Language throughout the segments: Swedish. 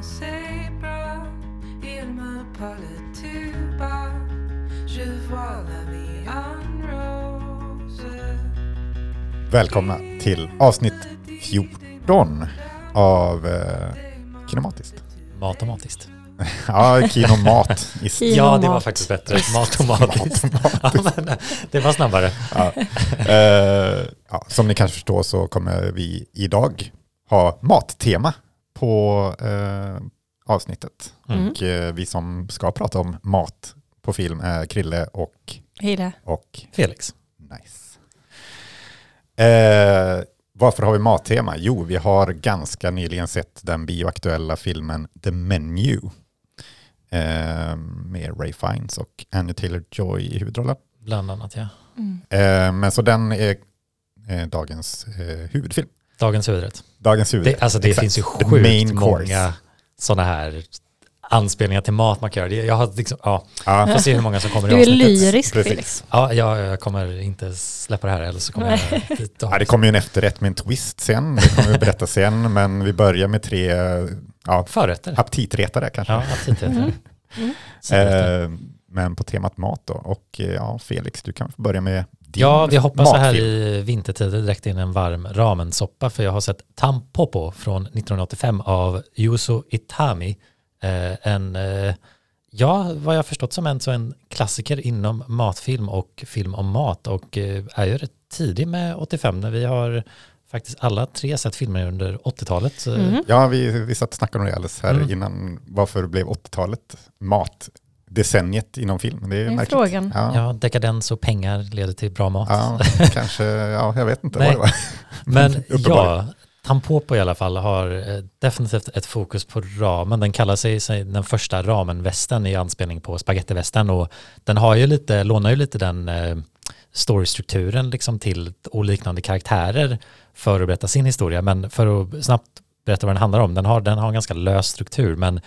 c'est bras, il me parle tout bas. Je vois la vie en rose. Välkomna till avsnitt 14 av eh, Kinomatiskt. Matomatiskt. Ja, Kinomat. Ja, det var mat. faktiskt bättre. Matomatiskt. Ja, det var snabbare. Ja. Eh, ja, som ni kanske förstår så kommer vi idag ha mattema på eh, avsnittet. Mm. Och eh, vi som ska prata om mat på film är Krille och, och Felix. Nice. Eh, varför har vi mattema? Jo, vi har ganska nyligen sett den bioaktuella filmen The Menu eh, med Ray Fiennes och Annie Taylor-Joy i huvudrollen. Bland annat, ja. Eh, men så den är eh, dagens eh, huvudfilm. Dagens huvudrätt. Dagens huvudrätt. Det, alltså det Exakt. finns ju sjukt main många sådana här anspelningar till mat man kan göra. Jag har liksom, ja, Ja, får se hur många som kommer i Du är avsnittet. lyrisk Precis. Felix. Ja, jag, jag kommer inte släppa det här eller så kommer Nej. jag... Det, ja, det kommer ju en efterrätt med en twist sen. Det kommer vi berätta sen. Men vi börjar med tre ja, Förrätter. aptitretare kanske. Ja, aptiträtter. Mm. Det- Eh, men på temat mat då. Och eh, ja, Felix, du kan få börja med din Ja, vi hoppas så här i vintertider direkt in en varm ramensoppa för jag har sett Tampopo från 1985 av Yuzo Itami. Eh, en, eh, ja, vad jag har förstått som en, så en klassiker inom matfilm och film om mat och eh, är ju rätt tidig med 85 när vi har faktiskt alla tre sett filmer under 80-talet. Eh, Mhm. Ja, vi, vi satt och snackade om det alldeles här Mm. innan. Varför blev 80-talet matdecenniet inom film? Det är Det är frågan. Ja, Ja, dekadens och pengar leder till bra mat. ja, kanske, ja, jag vet inte Nej. vad det var. Men ja, Tampopo i alla fall har eh, definitivt ett fokus på ramen. Den kallar sig, sig den första ramenvästen i anspelning på spagettivästen och den har ju lite, lånar ju lite den eh, storystrukturen liksom till och liknande karaktärer för att berätta sin historia. Men för att snabbt berätta vad den handlar om, den har, den har en ganska lös struktur men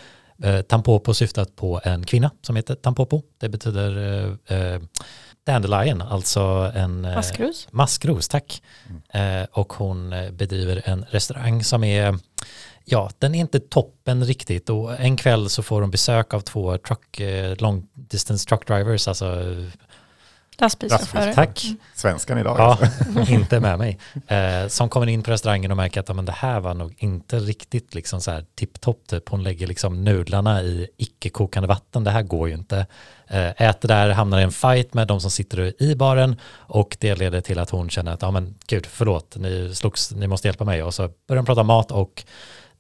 eh, Tampopo syftat på en kvinna som heter Tampopo. Det betyder eh, eh, dandelion, alltså en eh, Maskrus. Maskros, tack. Eh, och hon eh, bedriver en restaurang som är, ja, den är inte toppen riktigt. Och en kväll så får hon besök av två truck, eh, long distance truck drivers, alltså, Lastbilschaufförer. tack. Svenskan idag. Ja, alltså. inte med mig. Eh, som kommer in på restaurangen och märker att men det här var nog inte riktigt liksom så här tipptopp. Typ. Hon lägger liksom nudlarna i icke-kokande vatten. Det här går ju inte. Eh, äter där, hamnar i en fight med de som sitter i baren och det leder till att hon känner att ja men gud förlåt, ni slogs, ni måste hjälpa mig och så börjar de prata mat och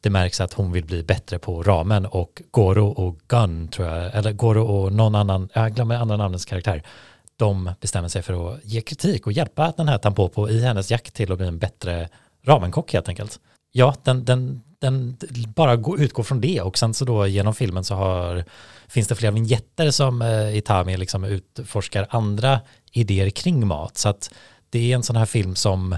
det märks att hon vill bli bättre på ramen och Goro och Gun tror jag, eller Goro och någon annan, jag glömmer andra namnens karaktär, de bestämmer sig för att ge kritik och hjälpa den här Tampopo i hennes jakt till att bli en bättre ramenkock helt enkelt. Ja, den, den, den bara går, utgår från det och sen så då genom filmen så har, finns det flera vignetter som eh, Itami liksom utforskar andra idéer kring mat. Så att det är en sån här film som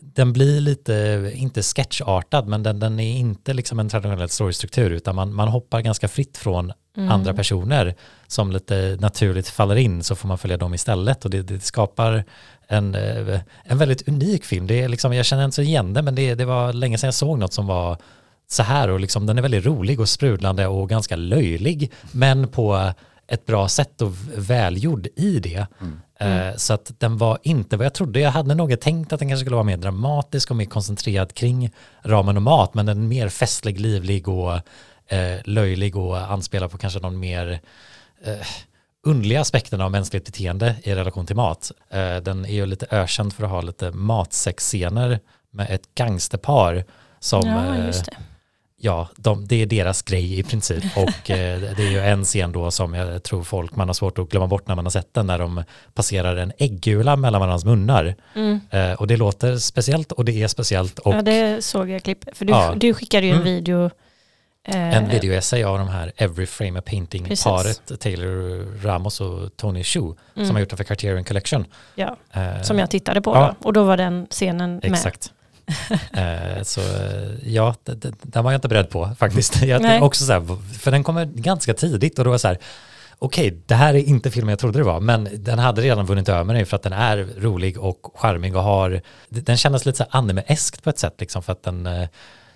den blir lite, inte sketchartad, men den, den är inte liksom en traditionell storystruktur, utan man, man hoppar ganska fritt från Mm. andra personer som lite naturligt faller in, så får man följa dem istället. Och det, det skapar en, eh, en väldigt unik film. Det är liksom, jag känner inte så igen det, men det, det var länge sedan jag såg något som var så här och liksom, den är väldigt rolig och sprudlande och ganska löjlig, men på ett bra sätt och välgjord i det. Eh, Så att den var inte vad jag trodde. Jag hade nog tänkt att den kanske skulle vara mer dramatisk och mer koncentrerad kring ramen och mat, men den är mer festlig, livlig och eh, löjlig och anspelar på kanske någon mer eh, underliga aspekterna av mänskligt beteende i relation till mat. Eh, den är ju lite ökänd för att ha lite matsexscener med ett gangsterpar som Ja, eh, ja, de, det är deras grej i princip. Och eh, det är ju en scen då som jag tror folk, man har svårt att glömma bort när man har sett den, när de passerar en äggula mellan varandras munnar. Mm. Eh, och det låter speciellt och det är speciellt. Och Ja, det såg jag klipp. För du, Ja. du skickade ju en Mm. video. Eh, en videoessay av de här Every Frame a Painting Precis. paret Taylor Ramos och Tony Shu Mm. som har gjort det för Criterion Collection. Ja, Eh, som jag tittade på ja. då. Och då var den scenen med. Exakt. eh, så eh, ja, den var jag inte beredd på faktiskt. Jag också så här, för den kommer ganska tidigt och då var så här, okej, det här är inte filmen jag trodde det var, men den hade redan vunnit över mig för att den är rolig och charmig och har, den kändes lite så här anime-eskt på ett sätt, liksom, för att den, eh,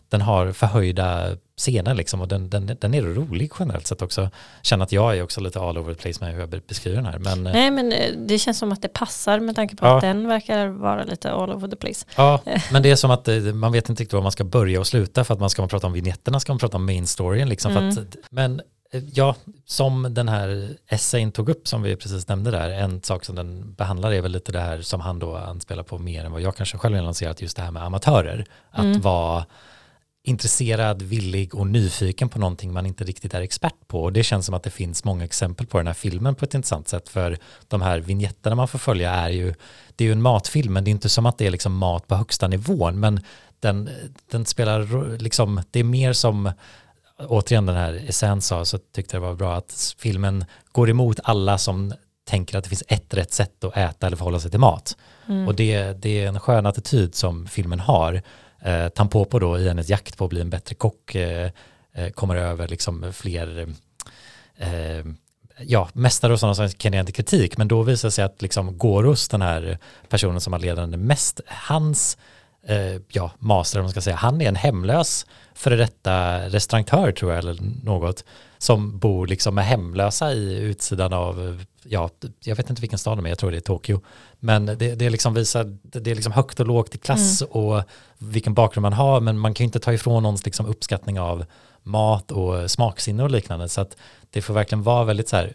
den har förhöjda scener liksom och den, den, den är rolig generellt sett också. Känner att jag är också lite all over the place med hur jag be- beskriver den här. Men eh, Nej men eh, det känns som att det passar med tanke på Ja. att den verkar vara lite all over the place. ja, men det är som att eh, man vet inte riktigt var man ska börja och sluta för att man ska man prata om vignetterna, ska man prata om main storyn liksom. För att, men eh, ja, som den här essayn tog upp som vi precis nämnde där, en sak som den behandlar är väl lite det här som han då anspelar på mer än vad jag kanske själv har lanserat, just det här med amatörer. Att vara intresserad, villig och nyfiken på någonting man inte riktigt är expert på. Och det känns som att det finns många exempel på den här filmen på ett intressant sätt. För de här vignetterna man får följa är ju, det är ju en matfilm, men det är inte som att det är liksom mat på högsta nivån. Men den, den spelar liksom, det är mer som, återigen den här Essence sa, så tyckte jag det var bra att filmen går emot alla som tänker att det finns ett rätt sätt att äta eller förhålla sig till mat. Och det, det är en skön attityd som filmen har. Eh, Tampopo då i hennes jakt på att bli en bättre kock eh, eh kommer över liksom fler eh, ja, mästare och sådana som kan ge kritik. Men då visar det sig att liksom Goros, den här personen som har ledande mest, hans eh, ja, master, om man ska säga, han är en hemlös före detta restaurantör tror jag, eller något, som bor liksom med hemlösa i utsidan av, ja, jag vet inte vilken stad de är, jag tror det är Tokyo. Men det, det liksom visar, det är liksom högt och lågt i klass och vilken bakgrund man har, men man kan ju inte ta ifrån någons liksom uppskattning av mat och smaksinne och liknande. Så att det får verkligen vara väldigt så här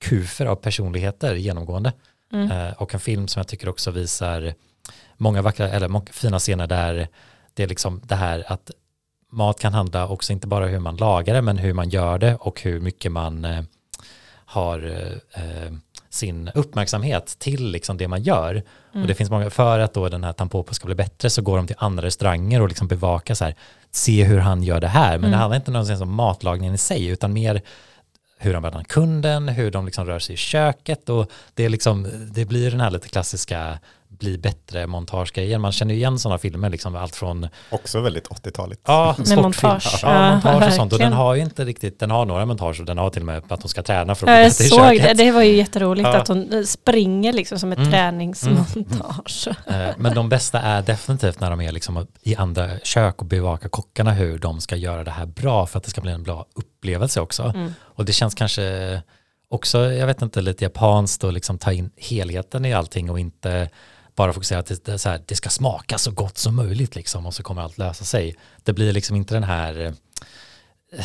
kufer av personligheter genomgående. Eh, och en film som jag tycker också visar många vackra, eller många fina scener där det är liksom det här att mat kan handla också inte bara hur man lagar det men hur man gör det och hur mycket man eh, har eh, eh, sin uppmärksamhet till liksom det man gör. Och det finns många, för att då den här Tampopo ska bli bättre så går de till andra restauranger och liksom bevakar så här, se hur han gör det här. Men det handlar inte någonsin om matlagningen i sig utan mer hur de behandlar kunden, hur de liksom rör sig i köket och det, är liksom, det blir den här lite klassiska bli bättre montagegrejen. Man känner ju igen sådana filmer, liksom allt från Också väldigt 80-taligt. Ja, Med montage. Ja, Ja, montage och sånt. Och den har ju inte riktigt, den har några montage och den har till och med att de ska träna för att Ja, bli jag bättre i såg köket. det, det var ju jätteroligt Ja. att hon eh, springer liksom som ett Mm. träningsmontage. Eh, Men de bästa är definitivt när de är liksom i andra kök och bevakar kockarna hur de ska göra det här bra för att det ska bli en bra upplevelse också. Mm. Och det känns kanske också, jag vet inte, lite japanskt och liksom ta in helheten i allting och inte bara fokusera att det, så här, det ska smaka så gott som möjligt liksom och så kommer allt lösa sig. Det blir liksom inte den här eh,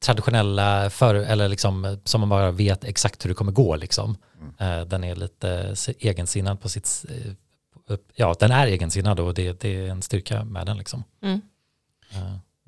traditionella, för, eller liksom, eh, som man bara vet exakt hur det kommer gå. Liksom. Eh, den är lite se- egensinnad på sitt, eh, ja den är egensinnad och det, det är en styrka med den. Liksom. Mm.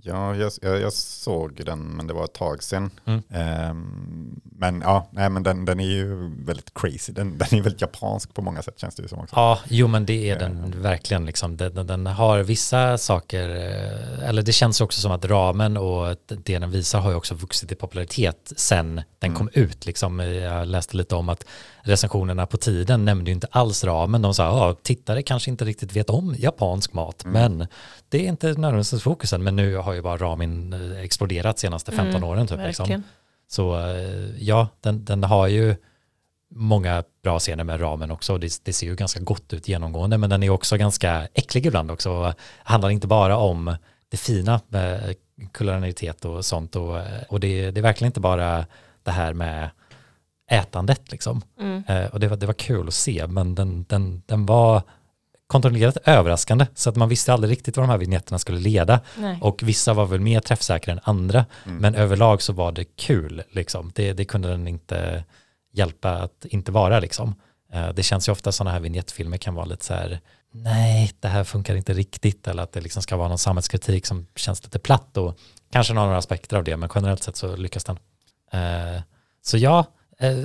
Eh, Ja, jag, jag, jag såg den, men det var ett tag sedan. Mm. Ehm, men ja, nej, men den, den är ju väldigt crazy. Den, den är väldigt japansk på många sätt känns det ju som också. Ja, jo men det är den verkligen. Liksom. Den, den, har vissa saker, eh, eller det känns också som att ramen och det den visar har ju också vuxit i popularitet sen den kom ut. Liksom. Jag läste lite om att recensionerna på tiden nämnde ju inte alls ramen. De sa, ja, tittare kanske inte riktigt vet om japansk mat, men det är inte nödvändigtvis fokusen. Men nu har ju bara ramen eh, exploderat senaste 15 åren. Typ, liksom. Så eh, ja, den, den har ju många bra scener med ramen också. Det, det ser ju ganska gott ut genomgående, men den är också ganska äcklig ibland också. Handlar inte bara om det fina med kulinaritet och sånt. Och, och det, det är verkligen inte bara det här med ätandet liksom. Mm. Eh, och det var, det var kul att se, men den, den, den var kontrollerat överraskande. Så att man visste aldrig riktigt vad de här vignetterna skulle leda. Nej. Och vissa var väl mer träffsäkra än andra. Men överlag så var det kul. Liksom. Det, det kunde den inte hjälpa att inte vara. Liksom. Eh, Det känns ju ofta sådana här vignettfilmer kan vara lite så här, nej, det här funkar inte riktigt. Eller att det liksom ska vara någon samhällskritik som känns lite platt. Och kanske några aspekter av det, men generellt sett så lyckas den. Eh, Så ja, eh,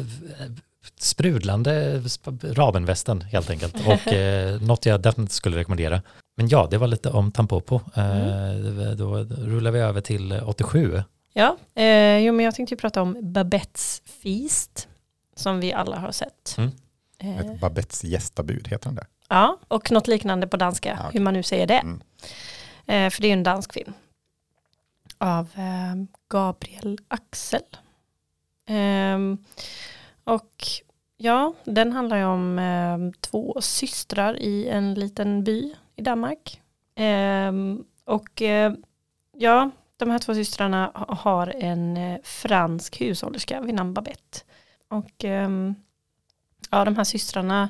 sprudlande sp- rabenvästen helt enkelt. Och eh, något jag definitivt skulle rekommendera. Men ja, det var lite om Tampopo. Eh, Då rullar vi över till 87. Ja, eh, jo, men jag tänkte ju prata om Babettes Feast som vi alla har sett. Mm. Eh, Ett Babettes gästabud heter den där. ja, och något liknande på danska, Ja, okej. hur man nu säger det. Mm. Eh, för det är ju en dansk film av eh, Gabriel Axel. Och ja, den handlar ju om eh, två systrar i en liten by i Danmark. Eh, och eh, ja, de här två systrarna har en eh, fransk hushållerska vid namn Babette. Och ehm, ja, de här systrarna,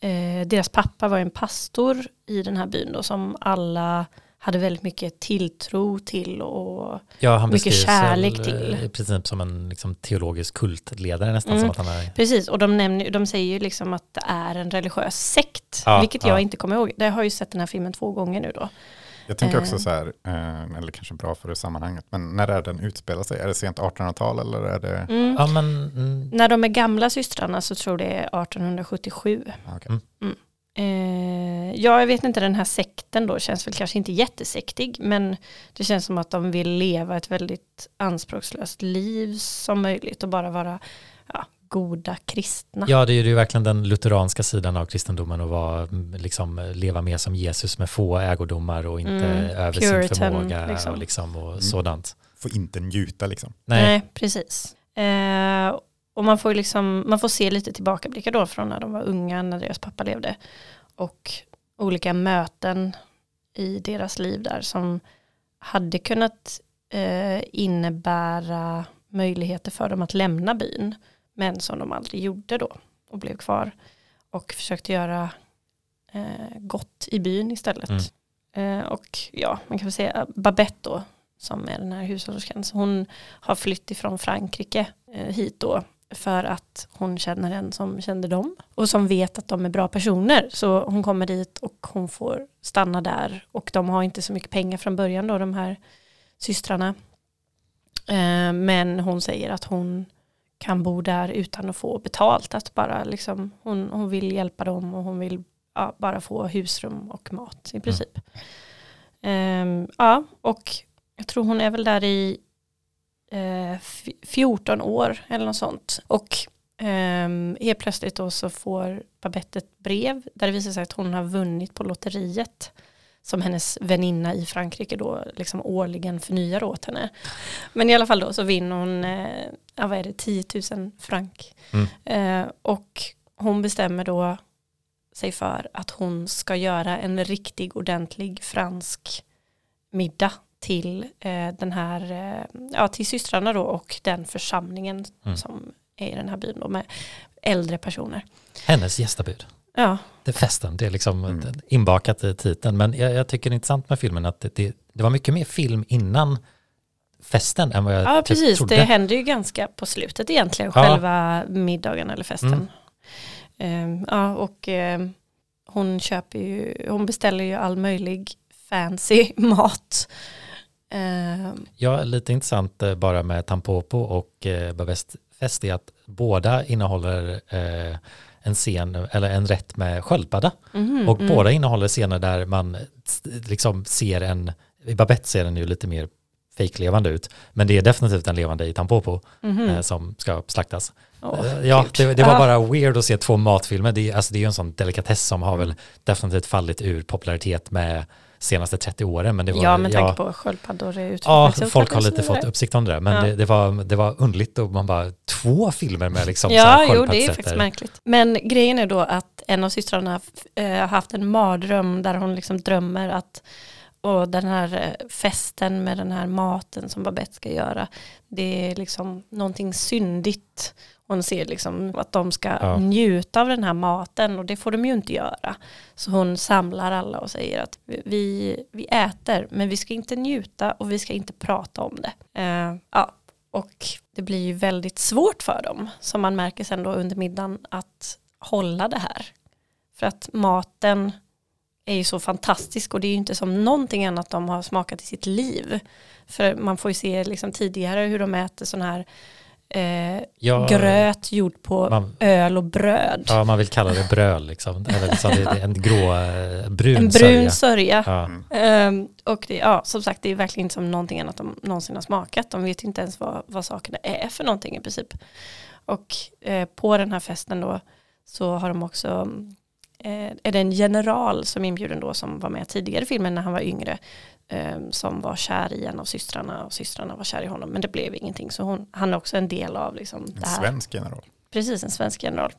eh, deras pappa var en pastor i den här byn då, som alla hade väldigt mycket tilltro till och Ja, han Mycket kärlek väl, till. eh, i princip som en liksom, teologisk kultledare nästan. Mm. Som att han är, Precis, och de, nämner, de säger ju liksom att det är en religiös sekt, Ja, vilket jag ja. inte kommer ihåg. Det har jag ju sett den här filmen två gånger nu då. Jag tänker också Eh. så här, eh, eller kanske bra för det sammanhanget, men när är den utspelar sig? Är det sent 1800-tal eller är det? Mm. ja, men, mm, När de är gamla systrarna så tror det är 1877. Ah, okej. Eh, ja, jag vet inte, den här sekten då känns väl kanske inte jättesektig, men det känns som att de vill leva ett väldigt anspråkslöst liv som möjligt och bara vara ja, goda kristna. ja, det är ju verkligen den lutheranska sidan av kristendomen att vara, mm, liksom, leva mer som Jesus med få ägodomar och inte Mm, över sin Puritan, förmåga liksom. och, liksom, och Mm. sådant. Får inte njuta liksom. Nej, Nej, precis. Eh, och man får, liksom, man får se lite tillbakablickar då från när de var unga, när deras pappa levde. Och olika möten i deras liv där som hade kunnat eh, innebära möjligheter för dem att lämna byn. Men som de aldrig gjorde då och blev kvar. Och försökte göra eh, gott i byn istället. Mm. Eh, och ja, man kan väl säga Babette då, som är den här hushållerskan, hon har flytt ifrån Frankrike eh, hit då för att hon känner en som kände dem och som vet att de är bra personer. Så hon kommer dit och hon får stanna där och de har inte så mycket pengar från början då, de här systrarna. Eh, men hon säger att hon kan bo där utan att få betalt. Att bara liksom, hon, hon vill hjälpa dem och hon vill ja, bara få husrum och mat i princip. Ehm, ja, och jag tror hon är väl där i eh, f- 14 år eller något sånt. Och um, helt plötsligt då så får Babette ett brev där det visar sig att hon har vunnit på lotteriet som hennes väninna i Frankrike då liksom årligen förnyar åt henne. Men i alla fall då så vinner hon, eh, ja, vad är det, 10 000 frank. Mm. Eh, och hon bestämmer då sig för att hon ska göra en riktig ordentlig fransk middag till eh, den här, eh, ja till systrarna då och den församlingen Mm. som är i den här byn då med äldre personer. hennes gästabud. Ja, Det är festen, det är liksom Mm. inbakat i titeln. Men jag, jag tycker det är intressant med filmen att det, det, det var mycket mer film innan festen än vad jag ja typ precis, trodde. det händer ju ganska på slutet egentligen, Ja. själva middagen eller festen. Mm. Ehm, ja, och ehm, hon köper ju, hon beställer ju all möjlig fancy mat. Ehm, Ja, lite intressant eh, bara med Tampopo och eh, Babest fest är att båda innehåller eh, en scen eller en rätt med sköldpadda. mhm, Och mm. båda innehåller scener där man liksom ser en, i Babette ser den ju lite mer fejklevande ut, men det är definitivt en levande i Tampopo eh, som ska slaktas. Eh, ja, det, det var bara weird att se två matfilmer. Det, alltså, det är ju en sån delikatess som har väl definitivt fallit ur popularitet med senaste 30 åren. Men det var, ja, med tanke på sköldpaddor är Ja, folk har lite fått uppsikt om det där, men Ja. det, det, var, det var underligt och man bara, två filmer med liksom Ja, jo, det är faktiskt märkligt. Men grejen är då att en av systrarna eh, har haft en mardröm där hon liksom drömmer att och den här eh, festen med den här maten som Babette ska göra, det är liksom någonting syndigt. Hon ser liksom att de ska Ja. njuta av den här maten och det får de ju inte göra. Så hon samlar alla och säger att vi, vi äter men vi ska inte njuta och vi ska inte prata om det. Eh, ja, och det blir ju väldigt svårt för dem, som man märker sen då under middagen, att hålla det här. För att maten är ju så fantastisk och det är ju inte som någonting annat de har smakat i sitt liv. För man får ju se liksom tidigare hur de äter sån här eh, Ja, gröt gjord på Man, öl och bröd. ja, man vill kalla det bröl liksom. Eller liksom det är en grå, eh, brun, en brun sörja. Ja. Mm. Och det, ja, som sagt, det är verkligen inte som någonting annat de någonsin har smakat. De vet inte ens vad, vad sakerna är för någonting i princip. Och eh, på den här festen då så har de också, eh, är det en general som är inbjuden då som var med tidigare i filmen när han var yngre. eh, som var kär i en av systrarna och systrarna var kär i honom. Men det blev ingenting. Så hon, han är också en del av liksom En det här. svensk general. Precis, en svensk general.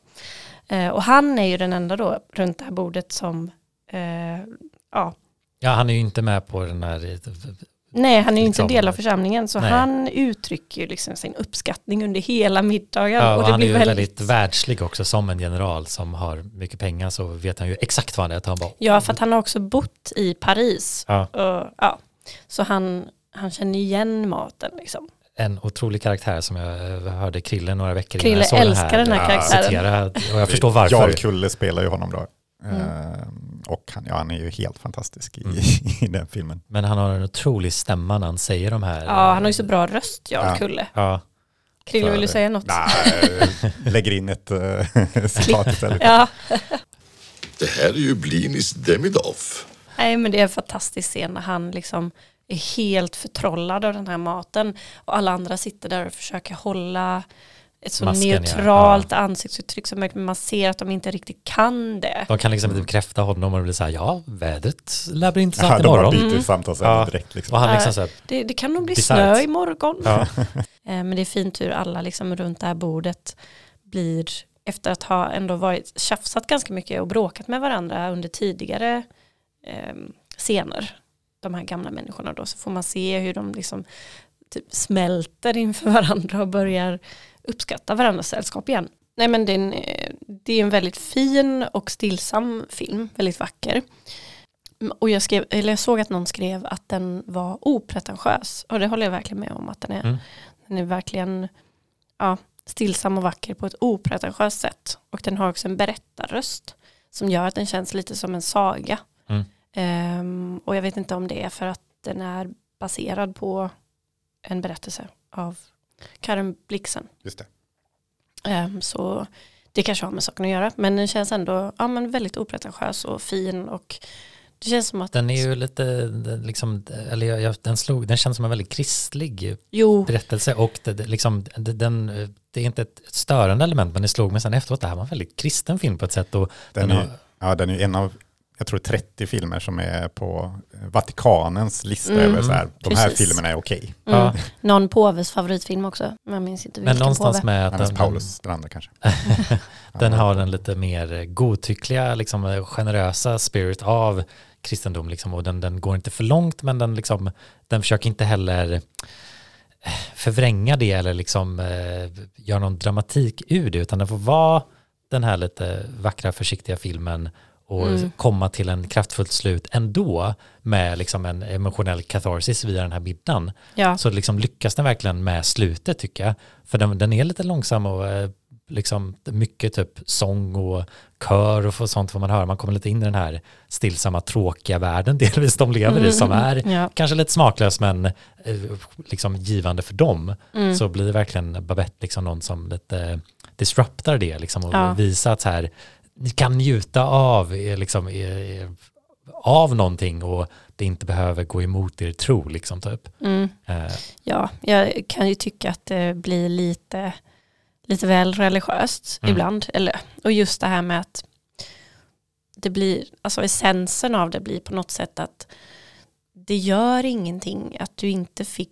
Eh, och han är ju den enda då runt det här bordet som eh, ja, Ja, han är ju inte med på den här... Nej, han är ju inte Liksom, en del av församlingen så nej. han uttrycker ju liksom sin uppskattning under hela middagen. Ja, och och det han är ju väldigt... väldigt världslig också som en general som har mycket pengar så vet han ju exakt vad han är. Han bara, Ja, för att han har också bott i Paris. ja, Och, ja. Så han, han känner igen maten liksom. en otrolig karaktär som jag eh, hörde Krille några veckor Krille innan jag såg älskar den här Ja. karaktären. Citera, och jag förstår varför. Jarl Kulle spelar ju honom då. Mm. Eh, och han, ja, han är ju helt fantastisk i, Mm. i den filmen. Men han har en otrolig stämma när han säger de här. Ja, han har ju så bra röst, Jarl Ja. Kulle. Ja, Krille, vill du säga något? Nej, lägger in ett uh, citat istället. Ja, Det här är ju Blinis Demidov. nej men det är en fantastisk scen när han liksom är helt förtrollad av den här maten och alla andra sitter där och försöker hålla ett så Masken, ja. neutralt ansiktsuttryck som möjligt men man ser att de inte riktigt kan det. de kan liksom inte bekräfta honom och det blir så här, ja, vädret lär bli Ja, intressant de bara imorgon. byter samtalsämne Ja. direkt. Liksom. Och han Ja. liksom så här, Det, det kan nog bli Bisarrt. snö imorgon. ja, Eh, Men det är fint hur alla liksom runt det här bordet blir, efter att ha ändå varit tjafsat ganska mycket och bråkat med varandra under tidigare eh, scener, de här gamla människorna då, så får man se hur de liksom typ smälter inför varandra och börjar uppskatta varandras sällskap igen. Nej men det är, en, det är en väldigt fin och stillsam film, väldigt vacker. Och jag, skrev, eller jag såg att någon skrev att den var opretentiös och det håller jag verkligen med om att den är. Mm. Den är verkligen ja, stillsam och vacker på ett opretentiöst sätt. Och den har också en berättarröst som gör att den känns lite som en saga. Mm. Ehm, och jag vet inte om det är för att den är baserad på en berättelse av Karen Blixen. Just det. Ehm, så det kanske har med saken att göra. Men den känns ändå ja, men väldigt opretentiös och fin. Och det känns som att... den är ju lite, den liksom, eller jag, jag, den slog, den känns som en väldigt kristlig Jo, berättelse och det, det, liksom, det, den, det är inte ett störande element men det slog mig sen efteråt, det här var en väldigt kristen film på ett sätt och Den, den är, har, ja, den är en av, jag tror 30 filmer som är på Vatikanens lista Mm, över så här, de här filmerna är okej. mm, ja, någon påves favoritfilm också. Men jag minns inte men vilken någonstans påve. med att den, Paulus, den andra kanske. den har en lite mer godtyckliga, liksom, generösa spirit av kristendom liksom, och den, den går inte för långt men den, liksom, den försöker inte heller eh, förvränga det eller liksom, eh, göra någon dramatik ur det utan den får vara den här lite vackra försiktiga filmen och Mm. komma till en kraftfullt slut ändå med liksom en emotionell catharsis via den här middagen. Ja, Så liksom lyckas den verkligen med slutet tycker jag. För den, den är lite långsam och eh, liksom mycket typ sång och kör och sånt får man höra. Man kommer lite in i den här stillsamma tråkiga världen delvis de lever i som är ja. kanske lite smaklös men eh, liksom givande för dem. Mm. Så blir verkligen Babette liksom någon som lite disruptar det liksom och Ja. visar att så här, ni kan njuta av, liksom, av någonting och det inte behöver gå emot er tro liksom typ. Mm. Eh, Ja, jag kan ju tycka att det blir lite, lite väl religiöst Mm. ibland. Eller, och just det här med att det blir, alltså essensen av det blir på något sätt att det gör ingenting att du inte fick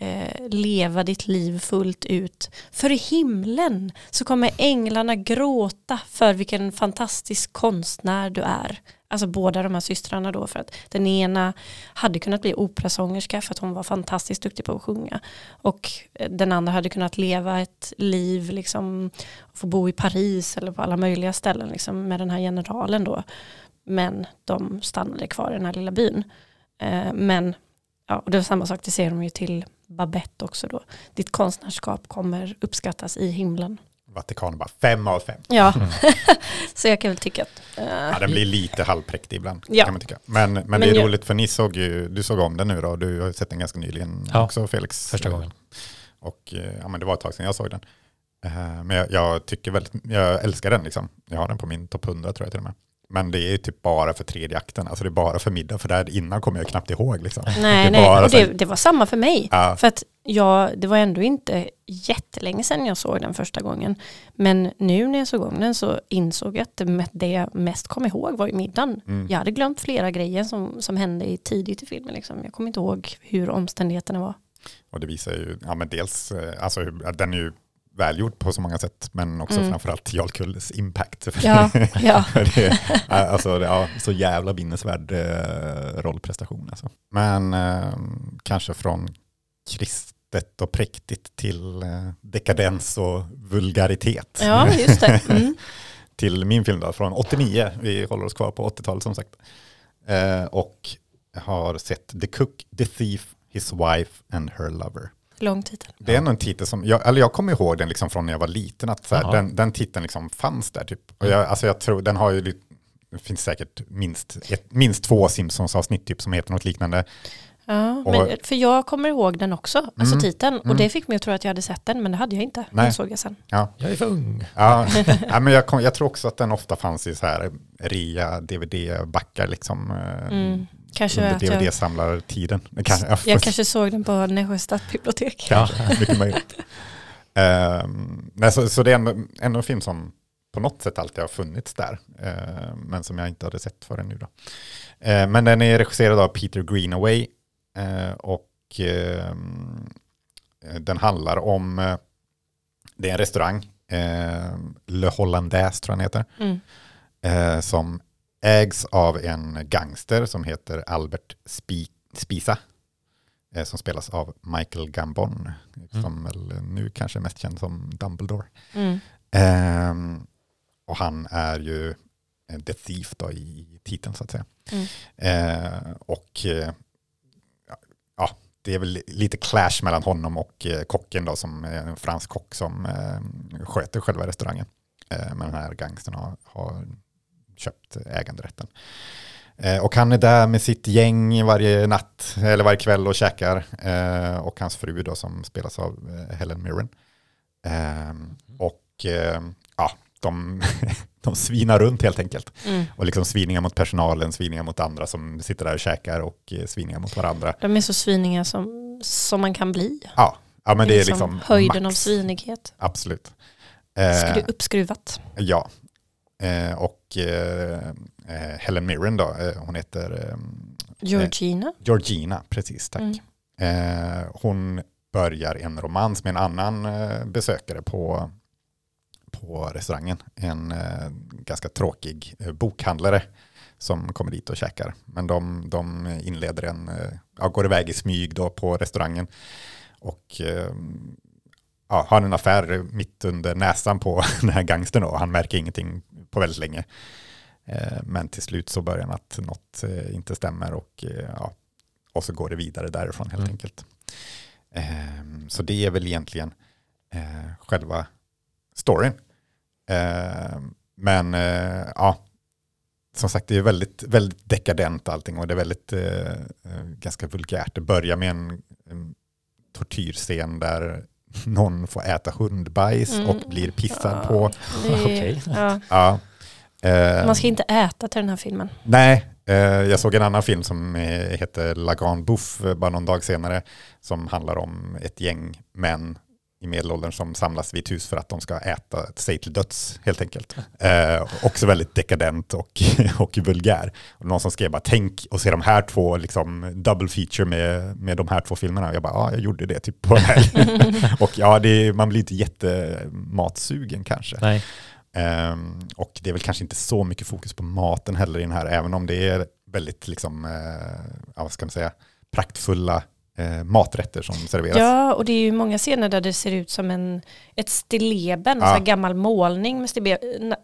eh, leva ditt liv fullt ut. För i himlen så kommer änglarna gråta för vilken fantastisk konstnär du är. Alltså båda de här systrarna då för att den ena hade kunnat bli operasångerska för att hon var fantastiskt duktig på att sjunga. Och den andra hade kunnat leva ett liv, liksom, få bo i Paris eller på alla möjliga ställen liksom, med den här generalen då. Men de stannade kvar i den här lilla byn. Eh, men ja, och det var samma sak, det ser de ju till Babette också då. Ditt konstnärskap kommer uppskattas i himlen. Vatikan bara fem av fem. Ja, Mm. så jag kan väl tycka att eh, Ja, den blir lite halvpräktig ibland. Ja. Kan man tycka. Men, men, Men det är jag- roligt för ni såg ju, du såg om den nu då, du har ju sett den ganska nyligen Ja, också Felix. första gången. Och eh, ja, men det var ett tag sedan jag såg den. Eh, Men jag, jag tycker väldigt, jag älskar den liksom. Jag har den på min topp 100 tror jag till och med. Men det är typ bara för tredje akten, alltså det är bara för middag, för där innan kommer jag knappt ihåg liksom. nej, det nej. Och det, det var samma för mig. Ja, För att jag, det var ändå inte jättelänge sedan jag såg den första gången. Men nu när jag såg om den så insåg jag att det, jag mest kom ihåg var ju middagen. mm. Jag hade glömt flera grejer som, som hände i tidigt i filmen. Liksom. Jag kommer inte ihåg hur omständigheterna var. Och det visar ju, ja men dels, eh, alltså den är ju välgjord på så många sätt, men också Mm. framförallt Jarl Kulles impact. Ja, ja. det, alltså, det- ja, så jävla minnesvärd eh, rollprestation. Alltså. Men eh, kanske från kristet och präktigt till eh, dekadens och vulgaritet. ja, just det. Mm. till min film då, från 89. Vi håller oss kvar på 80-talet som sagt. Eh, och har sett The Cook, The Thief, His Wife and Her Lover. Lång titel. Det är ändå en titel som, jag, eller jag kommer ihåg den liksom från när jag var liten, att så här, den, den titeln liksom fanns där. Typ. Och jag, alltså jag tror, den har ju, det finns säkert minst, ett, minst två Simpsons-avsnitt typ, som heter något liknande. Ja, Och- men, för jag kommer ihåg den också, alltså Mm, titeln. mm. Och det fick mig att tro att jag hade sett den, men det hade jag inte. Nej. Den såg jag sen. Ja, Jag är för ung. ja. ja men jag, kom, jag tror också att den ofta fanns i så här rea, DVD-backar liksom. eh, Mm. Kanske Under jag, DVD-samlartiden. Det kan- ja, jag fast- kanske såg den på Nässjö stadsbibliotek. Kanske, mycket möjligt. Ehm, nej, så, så det är ändå, ändå en film som på något sätt alltid har funnits där, ehm, men som jag inte hade sett förrän nu. Då. Ehm, men den är regisserad av Peter Greenaway eh, och ehm, den handlar om, det är en restaurang, Le Hollandaise tror jag den heter, Mm. som ägs av en gangster som heter Albert Spi Spisa, eh, som spelas av Michael Gambon, som väl nu kanske är mest känd som Dumbledore. Mm. Ehm, och han är ju eh, The Thief då i titeln så att säga. Mm. Eh, och eh, ja, det är väl lite clash mellan honom och eh, kocken då som är en fransk kock som eh, sköter själva restaurangen. Eh, men den här gangstern har, har köpt äganderätten. Eh, och han är där med sitt gäng varje natt eller varje kväll och käkar. Eh, och hans fru då som spelas av eh, Helen Mirren. Eh, och eh, ja, de, de svinar runt helt enkelt. Mm. Och liksom sviningar mot personalen, sviningar mot andra som sitter där och käkar och sviningar mot varandra. De är så sviniga som, som man kan bli. Ja, ja men det är liksom höjden av max. svinighet. Absolut. Eh, Skru, uppskruvat. ja. Eh, och eh, eh, Helen Mirren då, eh, hon heter eh, Georgina. Georgina, precis tack. Mm. Hon börjar en romans med en annan besökare på, på restaurangen. En ganska tråkig bokhandlare som kommer dit och käkar. Men de, de inleder en, ja, går iväg i smyg då på restaurangen och ja, har en affär mitt under näsan på den här gangstern och han märker ingenting på väldigt länge. Eh, Men till slut så börjar han att något eh, inte stämmer och, eh, ja, och så går det vidare därifrån helt Mm. enkelt. Ehm, Så det är väl egentligen själva storyn. Ehm, Men ja, som sagt det är väldigt, väldigt dekadent allting och det är väldigt ganska vulgärt. Det börjar med en, en tortyrscen där någon får äta hundbajs Mm. och blir pissad Ja, på. Okej. ja. Ja. Eh, Man ska inte äta till den här filmen. Nej, eh, jag såg en annan film som eh, heter La Grande Bouffe bara någon dag senare som handlar om ett gäng män i medelåldern som samlas vid ett hus för att de ska äta sig till döds helt enkelt. Eh, också väldigt dekadent och, och vulgär. Och någon som skrev bara tänk och se de här två liksom double feature med, med de här två filmerna. Jag bara ja, jag gjorde det typ på en helg. och ja, det, man blir inte jättematsugen kanske. Nej. Ehm, och det är väl kanske inte så mycket fokus på maten heller i den här, även om det är väldigt liksom, eh, vad ska man säga, praktfulla eh, maträtter som serveras. Ja, och det är ju många scener där det ser ut som en, ett stilleben, Ja. här gammal målning med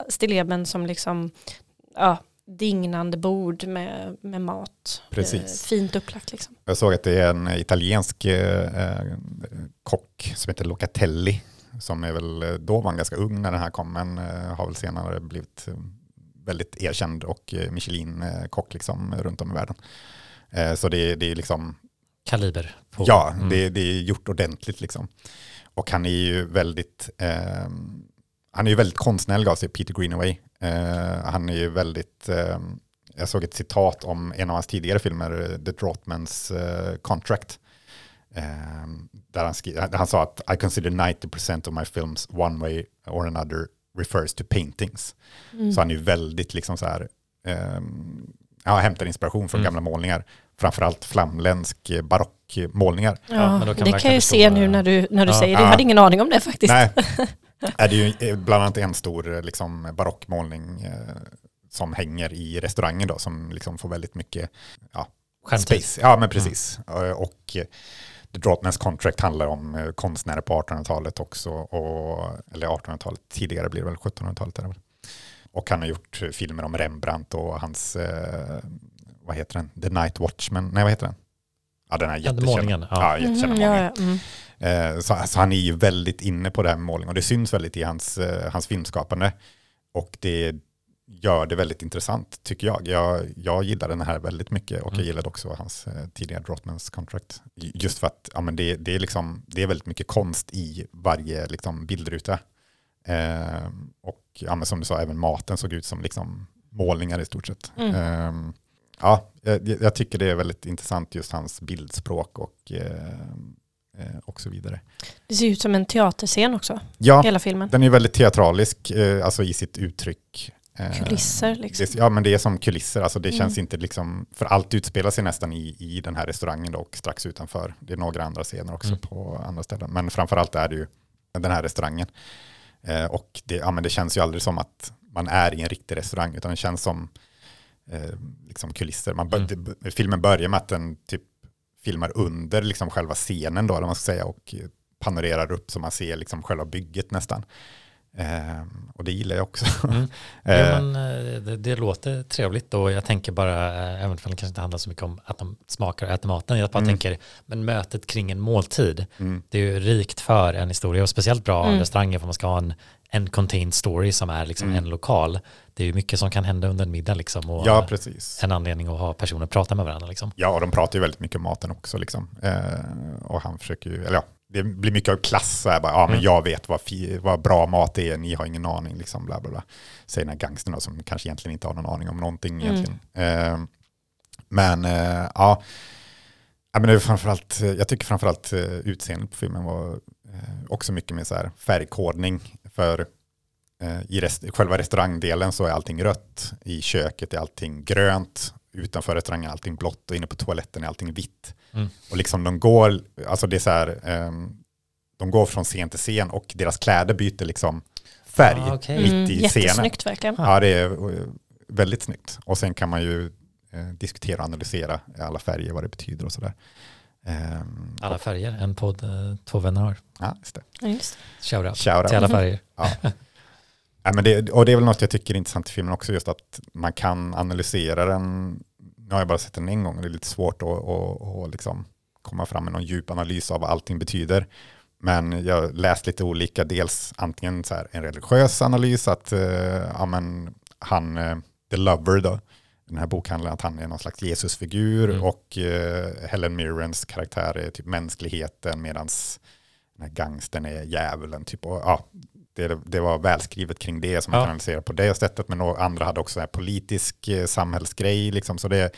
stilleben, som liksom, ja, dignande bord med, med mat. Precis. Eh, fint upplagt liksom. Jag såg att det är en italiensk eh, kock som heter Locatelli, som är väl, då var han ganska ung när den här kom, men eh, har väl senare blivit eh, väldigt erkänd och eh, Michelin-kock liksom runt om i världen. Eh, så det, det är liksom Kaliber. På. Ja, Mm. det, det är gjort ordentligt liksom. Och han är ju väldigt, eh, han är ju väldigt konstnärlig av sig, Peter Greenaway. Eh, han är ju väldigt, eh, jag såg ett citat om en av hans tidigare filmer, The Droughtmans eh, Contract. Eh, där han, skri- han sa att I consider 90% of my films one way or another refers to paintings. Mm. Så han är ju väldigt liksom så här, eh, ja, hämtar inspiration från Mm. gamla målningar. Framförallt flamländsk eh, barockmålningar. Ja, men då kan det man kan jag ju se nu eh, när du, när du ja. säger det. Jag Ja. hade ingen aning om det faktiskt. Nej, är det är ju eh, bland annat en stor eh, liksom, barockmålning eh, som hänger i restaurangen då, som liksom får väldigt mycket ja, space. Ja, men precis. Eh, Och eh, The Draughtman's Contract handlar om eh, konstnärer på 1800-talet också, och, eller 1800-talet, tidigare blir det väl 1700-talet. Är det väl. Och han har gjort eh, filmer om Rembrandt och hans, eh, vad heter den, The Night Watchman, nej vad heter den? Ja, den här jättekända. målningen, ja. Ja, Mhm, målningen. ja, ja. Mm. Eh, Så, så han är ju väldigt inne på det här med målning och det syns väldigt i hans, eh, hans filmskapande. Och det gör det väldigt intressant tycker jag. Jag, jag gillar den här väldigt mycket och jag Mm. gillade också hans eh, tidigare Drottmans Contract. Just för att ja, men det, det, är liksom, det är väldigt mycket konst i varje liksom, bildruta. Eh, och ja, men som du sa, även maten såg ut som liksom, målningar i stort sett. Mm. Eh, ja, jag, jag tycker det är väldigt intressant just hans bildspråk och, eh, eh, och så vidare. Det ser ut som en teaterscen också, Ja, hela filmen. den är väldigt teatralisk, eh, alltså i sitt uttryck. Eh, Kulisser liksom. Det, ja, men det är som kulisser, alltså det Mm. känns inte liksom, för allt utspelar sig nästan i, i den här restaurangen då, och strax utanför. Det är några andra scener också Mm. på andra ställen, men framförallt är det ju den här restaurangen. Och det, ja, men det känns ju aldrig som att man är i en riktig restaurang, utan det känns som eh, liksom kulisser. Man bör, Mm. filmen börjar med att den typ filmar under liksom själva scenen då, man ska säga, och panorerar upp så man ser liksom själva bygget nästan. Eh, och det gillar jag också. Mm. Eh, Ja, men, eh, det, det låter trevligt och jag tänker bara, eh, även om det kanske inte handlar så mycket om att de smakar och äter maten, jag bara Mm. tänker, men mötet kring en måltid, mm. det är ju rikt för en historia och speciellt bra Mm. restauranger för man ska ha en, en contained story som är liksom Mm. en lokal. Det är ju mycket som kan hända under en middag liksom och Ja, precis. en anledning att ha personer prata med varandra liksom. Ja, och de pratar ju väldigt mycket om maten också. Liksom. Eh, och han försöker ju, eller ja, det blir mycket av klass. Så här, bara, ja, men Mm. jag vet vad, fi, vad bra mat är, ni har ingen aning. Liksom, bla, bla, bla. Säger den här gangstern då, som kanske egentligen inte har någon aning om någonting. Mm. Egentligen. Eh, men eh, ja, ja men det är framförallt, jag tycker framförallt eh, utseendet på filmen var eh, också mycket med så här färgkodning. För i rest, själva restaurangdelen så är allting rött, i köket är allting grönt, utanför restaurangen är allting blått och inne på toaletten är allting vitt. Mm. Och liksom de går, alltså det är så här, ehm, de går från scen till scen och deras kläder byter liksom färg Ah, okej. mitt Mm, i scenen. jättesnyggt verkligen. Ja, det är eh, väldigt snyggt. Och sen kan man ju eh, diskutera och analysera alla färger, vad det betyder och sådär. Ehm, Alla färger, en podd eh, två vänner har. Ja, just det. Ja, just. Shoutout Shoutout. till alla färger. Ja. Ja, men det, och det är väl något jag tycker är intressant i filmen också, just att man kan analysera den. Nu har jag bara sett den en gång och det är lite svårt att, att, att liksom komma fram med någon djup analys av vad allting betyder. Men jag läst lite olika, dels antingen så här en religiös analys, att eh, ja, men han, eh, The Lover då, den här bokhandeln, att han är någon slags Jesusfigur Mm. och eh, Helen Mirrens karaktär är typ mänskligheten medan den här gangstern är djävulen. Typ, och, ja, det, det var välskrivet kring det som man Ja. kan analysera på det sättet, men andra hade också en politisk eh, samhällsgrej, liksom, så det,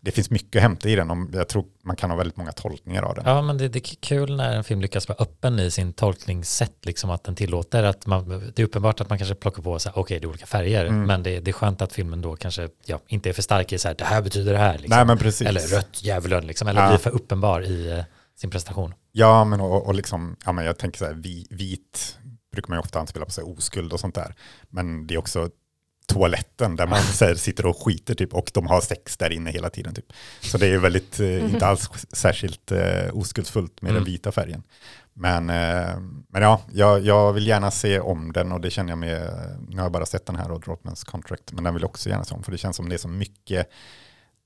det finns mycket att hämta i den. Jag tror man kan ha väldigt många tolkningar av den. Ja, men det, det är kul när en film lyckas vara öppen i sin tolkningssätt, liksom att den tillåter att man, det är uppenbart att man kanske plockar på här, okej, det är olika färger, Mm. men det, det är skönt att filmen då kanske ja, inte är för stark i så här, det här betyder det här, liksom. Nej, eller rött djävulen, liksom, eller Ja. blir för uppenbar i eh, sin prestation. Ja, men och, och liksom, ja, men jag tänker så här, vi, vit brukar man ju ofta anspela på här, oskuld och sånt där. Men det är också toaletten där man här, sitter och skiter typ, och de har sex där inne hela tiden. Typ. Så det är ju väldigt, eh, inte alls särskilt eh, oskuldsfullt med Mm. den vita färgen. Men, eh, men ja, jag, jag vill gärna se om den och det känner jag med, nu har jag bara sett den här och Drottmans Contract, men den vill jag också gärna se om för det känns som det är så mycket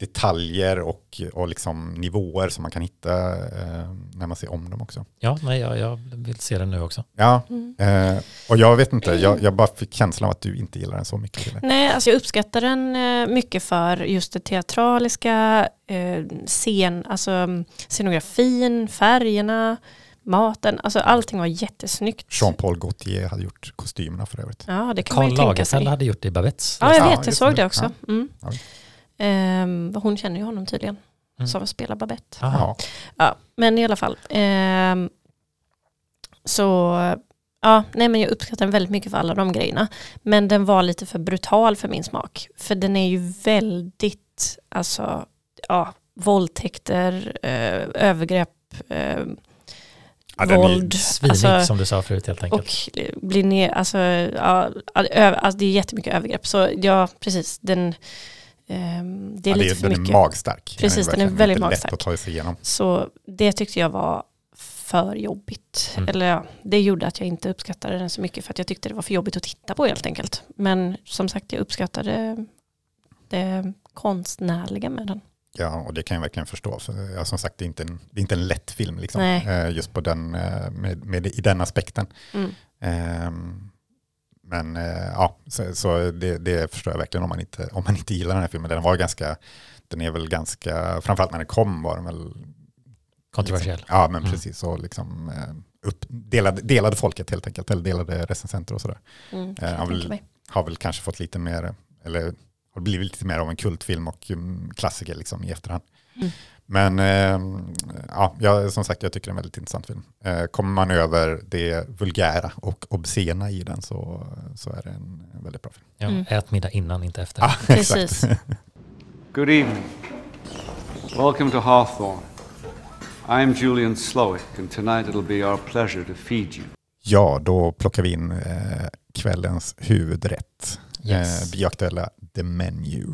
detaljer och, och liksom nivåer som man kan hitta eh, när man ser om dem också. Ja, nej, jag, jag vill se den nu också. Ja, Mm. eh, och jag vet inte, jag, jag bara fick känslan av att du inte gillar den så mycket. Eller? Nej, alltså jag uppskattar den eh, mycket för just det teatraliska, eh, scen, alltså mm, scenografin, färgerna, maten, alltså allting var jättesnyggt. Jean-Paul Gaultier hade gjort kostymerna för övrigt. Ja, det kan man Karl ju tänka Lagerfeld sig. hade gjort det i Babettes. Ja, jag Ja, vet, jag såg det. också. Mm. Ja. Ehm, hon känner ju honom tydligen, Mm. som spelar Babette. Aha. Ja. Men i alla fall. ehm, så, ja, nej men jag uppskattar den väldigt mycket för alla de grejerna. Men den var lite för brutal för min smak. För den är ju väldigt alltså, ja, våldtäkter, eh, övergrepp, eh, Ja, våld. Svinig alltså, som du sa förut helt enkelt. och blir ner, alltså, ja, ö, alltså det är jättemycket övergrepp. Så ja, precis, den, det är Ja, lite för den mycket. är magstark. Precis, den är verkligen väldigt inte magstark. lätt att ta sig igenom. Så det tyckte jag var för jobbigt. Mm. Eller ja, det gjorde att jag inte uppskattade den så mycket för att jag tyckte det var för jobbigt att titta på helt enkelt. Men som sagt, jag uppskattade det konstnärliga med den. Ja, och det kan jag verkligen förstå. För, ja, som sagt, det är inte en, det är inte en lätt film liksom. Eh, just på den, eh, med, med, i den aspekten. Mm. Ehm, men eh, ja, så, så det, det förstår jag verkligen om man, inte, om man inte gillar den här filmen. Den var ganska, den är väl ganska, framförallt när den kom var den väl Kontroversiell. Liksom, ja, men Mm. precis. Och liksom, eh, upp, delade, delade folket helt enkelt, eller delade recensenter och sådär. Mm, Eh. Har väl kanske fått lite mer, eller har blivit lite mer av en kultfilm och um, klassiker liksom i efterhand. Mm. Men eh, ja, jag, som sagt, jag tycker det är en väldigt intressant film. Eh, kommer man över det vulgära och obscena i den så, så är det en väldigt bra film. Ja, Mm. Ät middag innan, inte efter. Ah, Precis. Good evening. Welcome to Hawthorne. I'm Julian Slowick, and tonight it'll be our pleasure to feed you. Ja, då plockar vi in eh, kvällens huvudrätt. Yes. Eh, bioaktuella The Menu.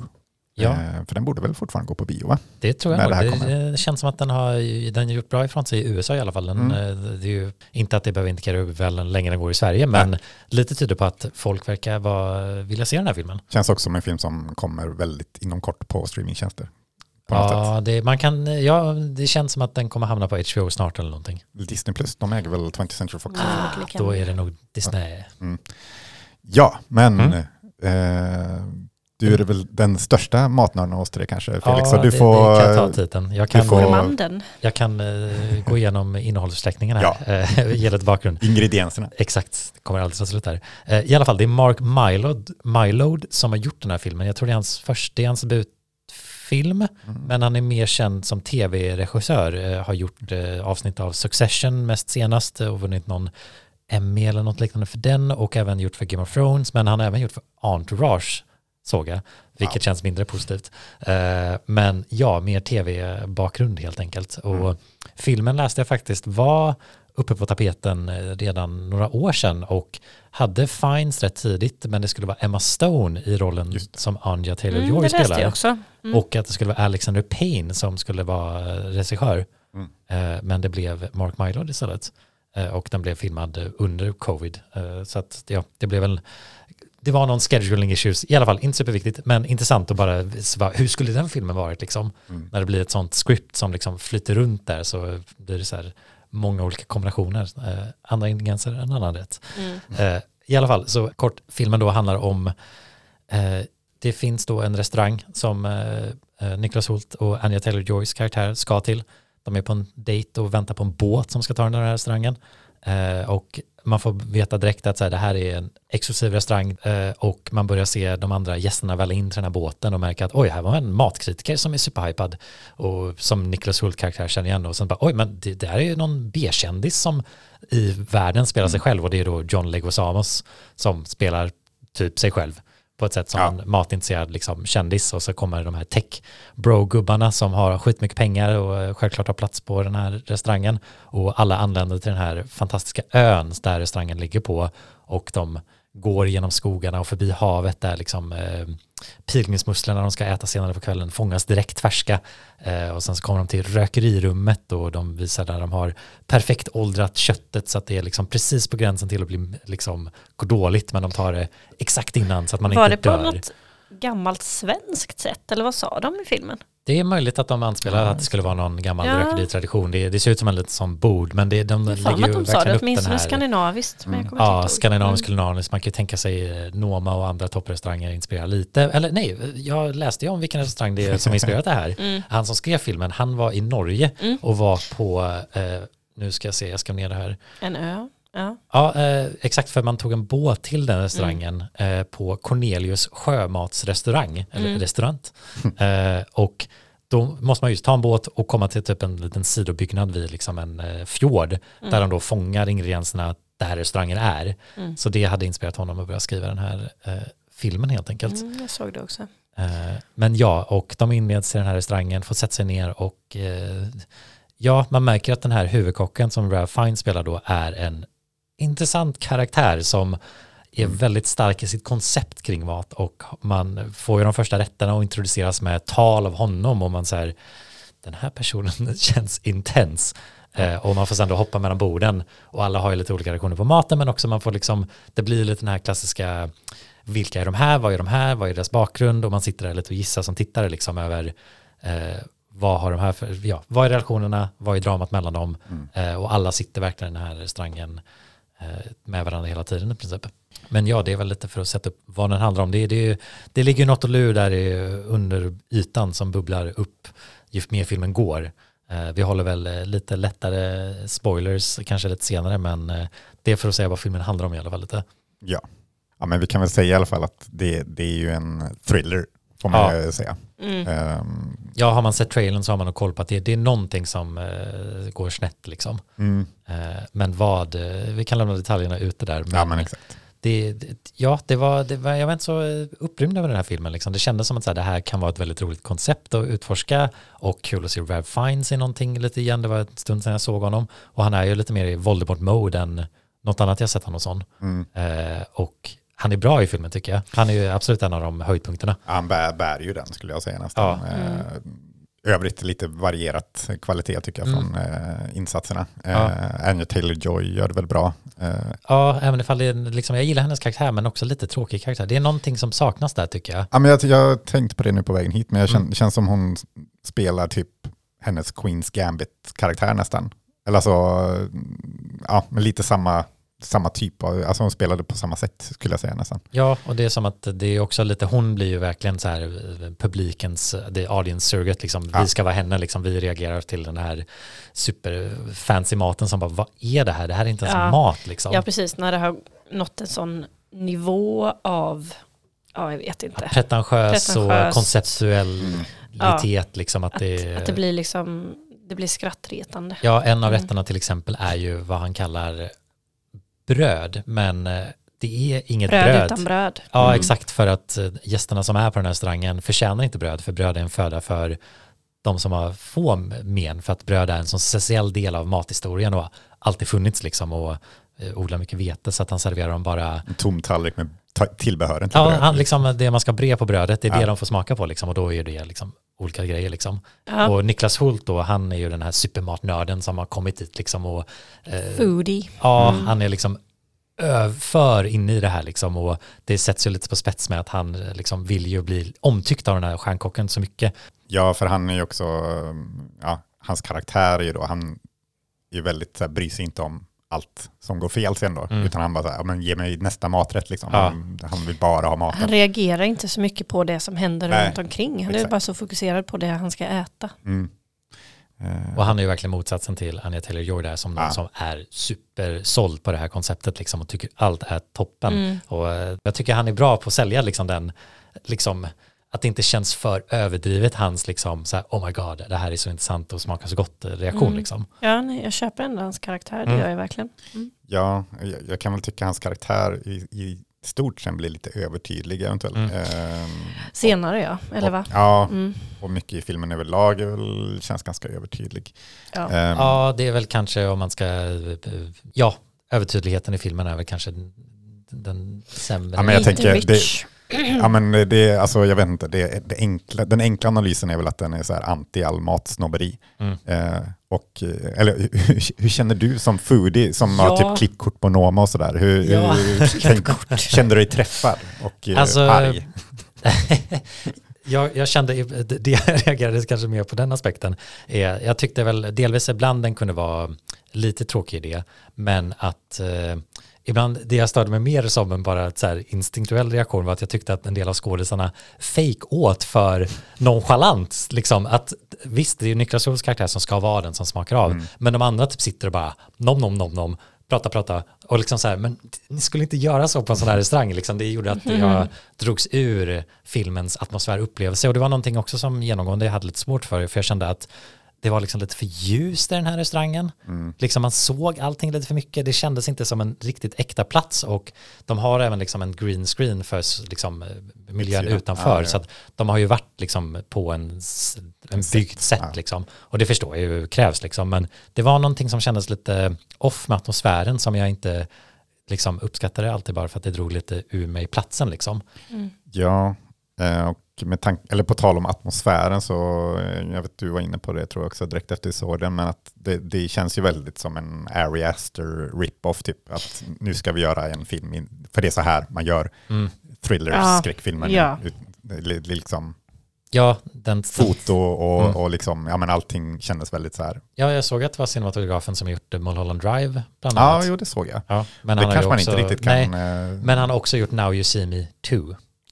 Ja. Eh, för den borde väl fortfarande gå på bio va? Det tror jag nog. Det, det känns som att den har, den gjort bra ifrån sig i USA i alla fall. Den, Mm. eh, Det är ju inte att det behöver indikera hur väl den längre den går i Sverige, men lite tyder på att folk verkar vara, vilja se den här filmen. Känns också som en film som kommer väldigt inom kort på streamingtjänster. På. Ja det, man kan, ja, det känns som att den kommer hamna på HBO snart eller någonting. Disney Plus, de äger väl 20th Century Fox. Ah. Då är det nog Disney. Ja, men Mm. eh, du är väl den största matnörden oss tre kanske Felix. så ja, du det, får, det kan jag ta titeln. Jag kan, får- Gourmanden. jag kan eh, gå igenom innehållsförteckningen här, Ja. eh, ge lite bakgrund. ingredienserna. Exakt, det kommer aldrig ta slut här. Eh, I alla fall, det är Mark Mylod, Mylod som har gjort den här filmen. Jag tror det är hans första, det är hans debutfilm, Mm. men han är mer känd som tv-regissör. Eh, har gjort eh, avsnitt av Succession mest senast eh, och vunnit någon Emmy eller något liknande för den och även gjort för Game of Thrones, men han har även gjort för Entourage såg jag, vilket Wow. känns mindre positivt. Eh, men ja, mer tv-bakgrund helt enkelt. Och Mm. filmen läste jag faktiskt var uppe på tapeten eh, redan några år sedan och hade Fines rätt tidigt, men det skulle vara Emma Stone i rollen som Anja Mm, Taylor-Joy läste spelar. Mm. Och att det skulle vara Alexander Payne som skulle vara eh, regissör. Mm. Men det blev Mark Mylod istället. Och den blev filmad under covid. Så att ja, det blev väl det var någon scheduling issues, i alla fall inte superviktigt, men intressant att bara, visa, hur skulle den filmen varit liksom? Mm. När det blir ett sånt script som liksom flyter runt där så blir det så här många olika kombinationer, eh, andra ingredienser än annan rätt. Mm. Eh, I alla fall, så kort, filmen då handlar om, eh, det finns då en restaurang som eh, eh, Niklas Holt och Anya Taylor-Joys karaktär ska till. De är på en dejt och väntar på en båt som ska ta den här restaurangen. Eh, och man får veta direkt att så här, det här är en exklusiv restaurang eh, och man börjar se de andra gästerna välla in till den här båten och märka att oj, här var en matkritiker som är superhypad. Och som Niklas Hult karaktär känner igen och sen bara oj, men det, det här är ju någon B-kändis som i världen spelar sig själv. Och det är då John Leguizamos som spelar typ sig själv på ett sätt som Ja. en matintresserad liksom, kändis och så kommer de här tech bro-gubbarna som har skitmycket pengar och eh, självklart har plats på den här restaurangen och alla anländer till den här fantastiska ön där restaurangen ligger på och de går genom skogarna och förbi havet där liksom eh, pilgrimsmusslorna de ska äta senare på kvällen fångas direkt färska eh, och sen så kommer de till rökerirummet och de visar där de har perfekt åldrat köttet så att det är liksom precis på gränsen till att bli liksom gå dåligt men de tar det exakt innan så att man Var det inte på dör. något gammalt svenskt sätt eller vad sa de i filmen? Det är möjligt att de anspelar att det skulle vara någon gammal Ja. rökeritradition. Det, det ser ut som en liten sån bord men det, de lägger ju de sa verkligen det, upp den här skandinaviskt. Men jag kommer Ja, skandinavisk kulinariskt. Man kan ju tänka sig eh, Noma och andra topprestauranger inspirerar lite. Eller nej, jag läste ju om vilken restaurang det är som inspirerat det här. Mm. Han som skrev filmen, han var i Norge Mm. och var på, eh, nu ska jag se, jag ska ner det här. En ö. Ja. Ja, eh, exakt för man tog en båt till den restaurangen Mm. eh, på Cornelius sjömatsrestaurang, eller Mm. restaurant. eh, och då måste man just ta en båt och komma till typ en liten sidobyggnad vid liksom en eh, fjord Mm. där de då fångar ingredienserna där restaurangen är. Mm. Så det hade inspirerat honom att börja skriva den här eh, filmen helt enkelt. Mm, jag såg det också. Eh, Men ja, och de inleds i den här restaurangen, får sätta sig ner och eh, ja, man märker att den här huvudkocken som Ralph Fiennes spelar då är en intressant karaktär som är väldigt stark i sitt koncept kring mat och man får ju de första rätterna och introduceras med tal av honom och man säger den här personen känns intens. Eh, och man får sen då hoppa mellan borden och alla har ju lite olika reaktioner på maten men också man får liksom det blir lite den här klassiska vilka är de här, vad är de här, vad är deras bakgrund? Och man sitter där lite och gissar som tittare liksom över eh, vad har de här för, ja, vad är relationerna, vad är dramat mellan dem? Eh, och alla sitter verkligen i den här restaurangen eh, med varandra hela tiden i princip. Men ja, det är väl lite för att sätta upp vad den handlar om. Det, det, det ligger något och lur där under ytan som bubblar upp ju mer filmen går. Eh, vi håller väl eh, lite lättare spoilers kanske lite senare, men eh, det är för att säga vad filmen handlar om i alla fall lite. Ja. ja, men vi kan väl säga i alla fall att det, det är ju en thriller, får man Ja. säga. Mm. Ehm, Ja, har man sett trailern så har man nog koll på att det, det är någonting som eh, går snett liksom. mm, Eh, men vad, eh, vi kan lämna detaljerna ute där. Men, ja, men exakt. Det, det, ja, det var, det var, jag var inte så upprymd över den här filmen. Liksom. Det kändes som att så här, det här kan vara ett väldigt roligt koncept att utforska och kul att se Ralph Fiennes i någonting lite igen. Det var en stund sedan jag såg honom och han är ju lite mer i Voldemort-mode än något annat jag sett honom som. Mm. Eh, och han är bra i filmen tycker jag. Han är ju absolut en av de höjdpunkterna. Han bär, bär ju den skulle jag säga nästan. Ja. Eh, Övrigt lite varierat kvalitet tycker jag Mm. från eh, insatserna. Ja. Eh, Anya Taylor-Joy gör det väl bra. Eh, Ja, även ifall det är liksom, jag gillar hennes karaktär men också lite tråkig karaktär. Det är någonting som saknas där tycker jag. ja, men jag, jag tänkte på det nu på vägen hit, men jag känner, Mm. det känns som hon spelar typ hennes Queens Gambit-karaktär nästan. Eller alltså, ja, men lite samma, samma typ av, alltså hon spelade på samma sätt skulle jag säga nästan. Ja, och det är som att det är också lite, hon blir ju verkligen så här eh, publikens, det är audience surrogate liksom, Ja. vi ska vara henne liksom, vi reagerar till den här superfancy maten som bara, vad är det här? Det här är inte ens Ja. mat liksom. Ja, precis. När det har nått en sån nivå av, ja, jag vet inte. Pretentiös och Pretentiöst. konceptualitet liksom att Att, det, att det blir liksom, det blir skrattretande. Ja, en av Mm. rätterna till exempel är ju vad han kallar bröd, men eh, det är inget Bröd, bröd. utan bröd. Ja, Mm. exakt, för att eh, gästerna som är på den här restaurangen förtjänar inte bröd, för bröd är en föda för de som har få men, för att bröd är en sån speciell del av mathistorien och har alltid funnits liksom och eh, odlar mycket vete så att han serverar dem bara En tom tallrik med tillbehören till Ja, bröd. han, liksom, det man ska bre på brödet, det är det Ja. de får smaka på liksom, och då är det liksom olika grejer liksom. Ja. Och Niklas Hult då, han är ju den här supermatnörden som har kommit dit liksom och eh, Foodie. Ja, Mm. han är liksom för inne i det här liksom och det sätts ju lite på spets med att han liksom vill ju bli omtyckt av den här stjärnkocken så mycket. Ja, för han är ju också, ja, hans karaktär är ju då, han är ju väldigt, så här, bryr sig inte om allt som går fel sen då, Mm. utan han bara så här, men ge mig nästa maträtt liksom. Ja. Han, han vill bara ha maten. Han reagerar inte så mycket på det som händer Nej, runt omkring. Han är exakt. bara så fokuserad på det han ska äta. Mm. Och han är ju verkligen motsatsen till Anya Taylor-Joy där som någon Ja. som är supersåld på det här konceptet liksom och tycker allt är toppen. Mm. Och eh, jag tycker han är bra på att sälja liksom den, liksom att det inte känns för överdrivet hans liksom så här, oh my god, det här är så intressant och smakar så gott eh, reaktion Mm. liksom. Ja, nej, jag köper ändå hans karaktär, det Mm. gör jag verkligen. Mm. Ja, jag, jag kan väl tycka hans karaktär i, i stort sen blir lite övertydlig eventuellt. Mm. Ehm, Senare ja, eller och, va? Ja, Mm. och mycket i filmen överlag väl, känns ganska övertydlig. Ja. Ehm, Ja, det är väl kanske om man ska, eh, ja, övertydligheten i filmen är väl kanske den, den sämre. Ja, men jag tänker, det- rich. Ja men det, alltså jag vet inte, det, det enkla, den enkla analysen är väl att den är så här anti all matsnobberi. Mm. Eh, och, eh, eller hur, hur känner du som foodie som har Ja. typ klippkort på Noma och sådär? Hur, Ja. hur kände du dig träffad och eh, Alltså, arg? jag, jag kände, det det jag reagerade kanske mer på den aspekten, är, jag tyckte väl delvis ibland den kunde vara lite tråkig idé, men att eh, ibland det jag störde mig mer som en bara så här instinktuell reaktion var att jag tyckte att en del av skådisarna fake åt för nonchalant, liksom. Att visst det är ju Niklas Hults karaktär som ska vara den som smakar av, Mm. men de andra typ sitter och bara nom nom nom nom, prata prata och liksom så här, men ni skulle inte göra så på en sån här restaurang, liksom. Det gjorde att jag drogs ur filmens atmosfär och upplevelse. Och det var någonting också som genomgående jag hade lite svårt för, för jag kände att det var liksom lite för ljust i den här restaurangen. Mm. Liksom man såg allting lite för mycket. Det kändes inte som en riktigt äkta plats och de har även liksom en green screen för liksom, eh, miljön Utsidan. utanför. Ja, ja. Så att de har ju varit liksom på en, en byggt sätt ja. liksom. Och det förstår jag ju krävs liksom. Men det var någonting som kändes lite off med atmosfären som jag inte liksom uppskattade alltid bara för att det drog lite ur mig platsen liksom. Ja, eh, och med tank- eller på tal om atmosfären så, eh, jag vet du var inne på det tror jag också direkt efter vi såg den, men att det, det känns ju väldigt som en Ari Aster rip-off, typ att nu ska vi göra en film, in, för det är så här man gör thrillers, Ja, skräckfilmer, ja. liksom Ja, den, foto och, Mm. och liksom, ja men allting kändes väldigt så här. ja, jag såg att det var cinematografen som gjort eh, Mulholland Drive bland Ja, annat. jo det såg jag. Ja, men det han kanske man också, inte riktigt nej, kan... eh, Men han har också gjort Now You See Me 2.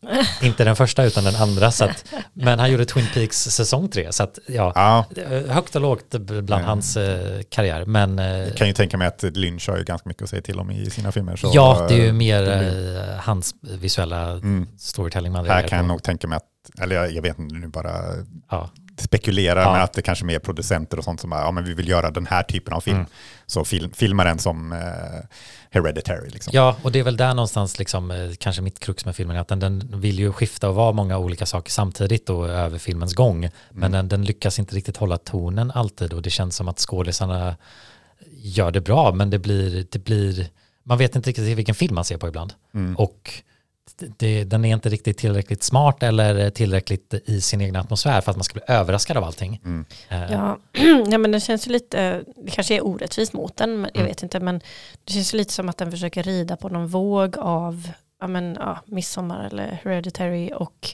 inte den första utan den andra. Så att, men han gjorde Twin Peaks säsong 3. Så att, ja, Ja, högt och lågt bland Ja. hans eh, karriär. Men eh, jag kan ju tänka mig att Lynch har ju ganska mycket att säga till om i sina filmer. Så, ja, det är ju mer blir- eh, hans visuella Mm. storytelling man Här kan jag nog tänka mig att, eller jag, jag vet inte nu bara Ja. Spekulerar, Ja. men att det kanske är mer producenter och sånt som bara, ja men vi vill göra den här typen av film. Mm. Så film, filma den som eh, Hereditary liksom. Ja, och det är väl där någonstans liksom, eh, kanske mitt krux med filmen, är att den, den vill ju skifta och vara många olika saker samtidigt och över filmens gång. Men den, den lyckas inte riktigt hålla tonen alltid och det känns som att skådisarna gör det bra, men det blir, det blir man vet inte riktigt vilken film man ser på ibland. Och det, det, den är inte riktigt tillräckligt smart eller tillräckligt i sin egen atmosfär för att man ska bli överraskad av allting. Eh, Ja, ja, men den känns ju lite, det kanske är orättvist mot den, men jag Mm. vet inte, men det känns ju lite som att den försöker rida på någon våg av, ja men ja, Midsommar eller Hereditary och,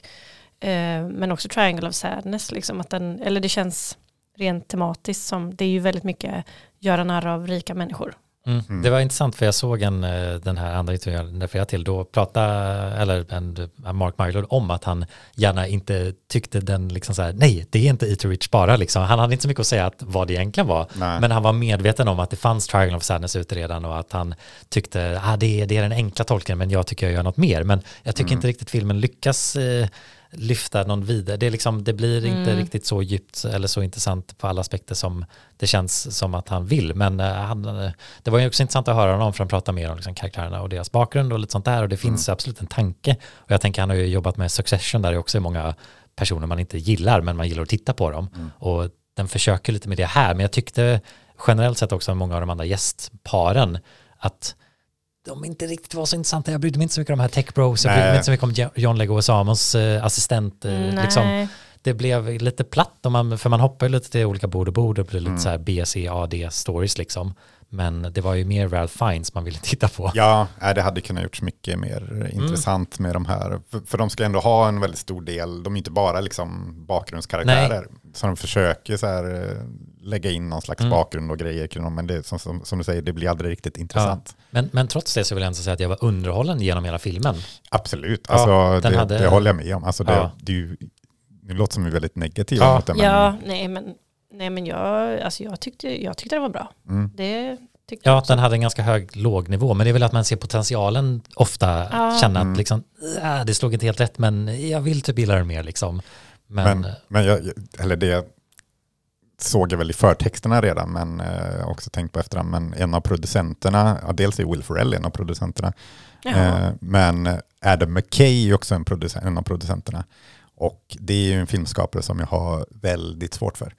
eh, men också Triangle of Sadness, liksom att den, eller det känns rent tematiskt som, det är ju väldigt mycket göra narr av rika människor. Mm. Det var intressant för jag såg en, eh, den här andra intervjun jag refererade till, då pratade eller en, en Mark Mylod om att han gärna inte tyckte den liksom så här, nej det är inte Eat Rich bara liksom. Han hade inte så mycket att säga att vad det egentligen var, Nej. men han var medveten om att det fanns Triangle of Sadness ute redan och att han tyckte, ah, det, är, det är den enkla tolkningen men jag tycker jag gör något mer. Men jag tycker inte riktigt filmen lyckas eh, lyfta någon vidare. Det, är liksom, det blir inte Mm. riktigt så djupt eller så intressant på alla aspekter som det känns som att han vill. Men eh, han, eh, det var ju också intressant att höra honom för han pratar mer om liksom karaktärerna och deras bakgrund och lite sånt där. Och det finns absolut en tanke. Och jag tänker han har ju jobbat med Succession där det också är många personer man inte gillar men man gillar att titta på dem. Och den försöker lite med det här. Men jag tyckte generellt sett också många av de andra gästparen att de inte riktigt var så intressanta. Jag brydde mig inte så mycket om de här tech bros. Jag brydde mig inte så mycket om Jo- John Leguizamos eh, assistent. Eh, liksom Nej. det blev lite platt, om man, för man hoppar ju lite till olika bord och bord och blir lite Mm. så här B, C, A, D stories liksom. Men det var ju mer Ralph Fiennes man ville titta på. Ja, nej, det hade kunnat gjorts mycket mer Mm. intressant med de här. För, de ska ändå ha en väldigt stor del, de är inte bara liksom bakgrundskaraktärer. Så de försöker så här, eh, lägga in någon slags Mm. bakgrund och grejer kring dem. Men det, som, som, som du säger, det blir aldrig riktigt intressant. Men, men trots det så vill jag ändå säga att jag var underhållen genom hela filmen. Absolut, Ja, alltså, den det, hade- det håller jag med om. Alltså, det, Ja. det, ju, det låter som vi är väldigt negativa Ja. mot det. Men, Ja, nej men, nej, men jag, alltså, jag, tyckte, jag tyckte det var bra. Mm. Det tyckte jag Ja, också. den hade en ganska hög låg nivå, men det är väl att man ser potentialen ofta Ja. känna Mm. att liksom, äh, det slog inte helt rätt, men jag vill typ gilla det mer liksom. Men, Men, men jag, eller det såg jag väl i förtexterna redan, men eh, också tänkt på efterhand. Men en av producenterna, ja, dels är Will Ferrell en av producenterna, eh, men Adam McKay är också en, producent, en av producenterna. Och det är ju en filmskapare som jag har väldigt svårt för.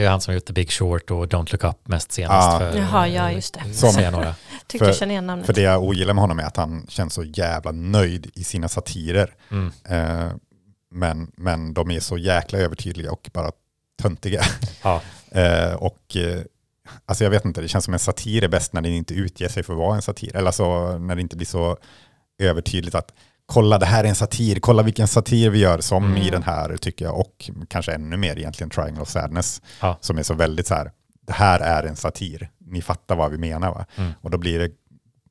Det är han som har gjort The Big Short och Don't Look Up mest senast. Ja. för, Jaha, ja, just det. Som, Som- säga några. Tyckte för- jag kände igen namnet. För det jag ogillar med honom är att han känns så jävla nöjd i sina satirer. Mm. Eh, men, men de är så jäkla övertydliga och bara töntiga. Ja. Eh, och eh, alltså jag vet inte, det känns som en satir är bäst när den inte utger sig för att vara en satir. Eller alltså när det inte blir så övertydligt att kolla det här är en satir, kolla vilken satir vi gör som Mm. i den här tycker jag. Och kanske ännu mer egentligen Triangle of Sadness. Ja. Som är så väldigt så här, det här är en satir, ni fattar vad vi menar va? Mm. Och då blir det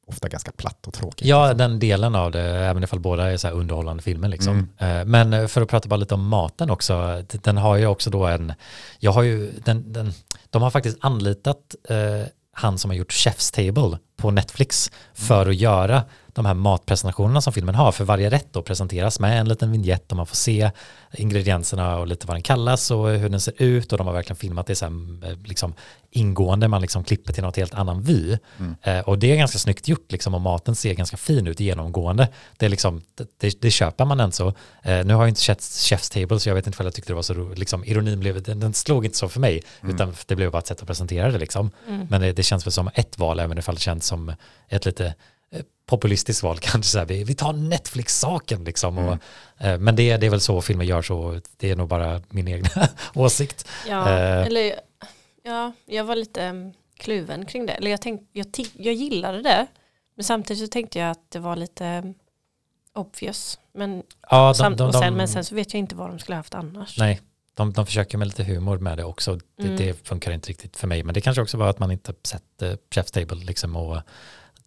ofta ganska platt och tråkigt. Ja, den delen av det, även ifall båda är så här underhållande filmer liksom. Mm. Eh, Men eh, för att prata bara lite om maten också, den har ju också då en, jag har ju, den, den, de har faktiskt anlitat eh, han som har gjort Chef's Table på Netflix för att göra de här matpresentationerna som filmen har. För varje rätt då presenteras med en liten vignett och man får se ingredienserna och lite vad den kallas och hur den ser ut och de har verkligen filmat det så här, eh, liksom ingående, man liksom klipper till något helt annan vy. Eh, och det är ganska snyggt gjort liksom och maten ser ganska fin ut genomgående. Det, är liksom, det, det köper man än så. Eh, nu har jag inte sett Chef's Table så jag vet inte om jag tyckte det var så roligt. Liksom, ironin blev, den, den slog inte så för mig utan det blev bara ett sätt att presentera det liksom. Men det, det känns väl som ett val även ifall det känns som ett lite populistiskt val kanske. Så här, vi, vi tar Netflix-saken liksom. Och, eh, men det, det är väl så filmer gör så. Det är nog bara min egna åsikt. Ja, Eh. eller ja, jag var lite mm, kluven kring det. Eller jag, tänkte, jag, jag gillade det. Men samtidigt så tänkte jag att det var lite mm, obvious. Men, Ja, samt, och sen, men sen så vet jag inte vad de skulle haft annars. Nej, de, de försöker med lite humor med det också. Det, Mm. det funkar inte riktigt för mig. Men det kanske också var att man inte sett uh, Chef's Table liksom, och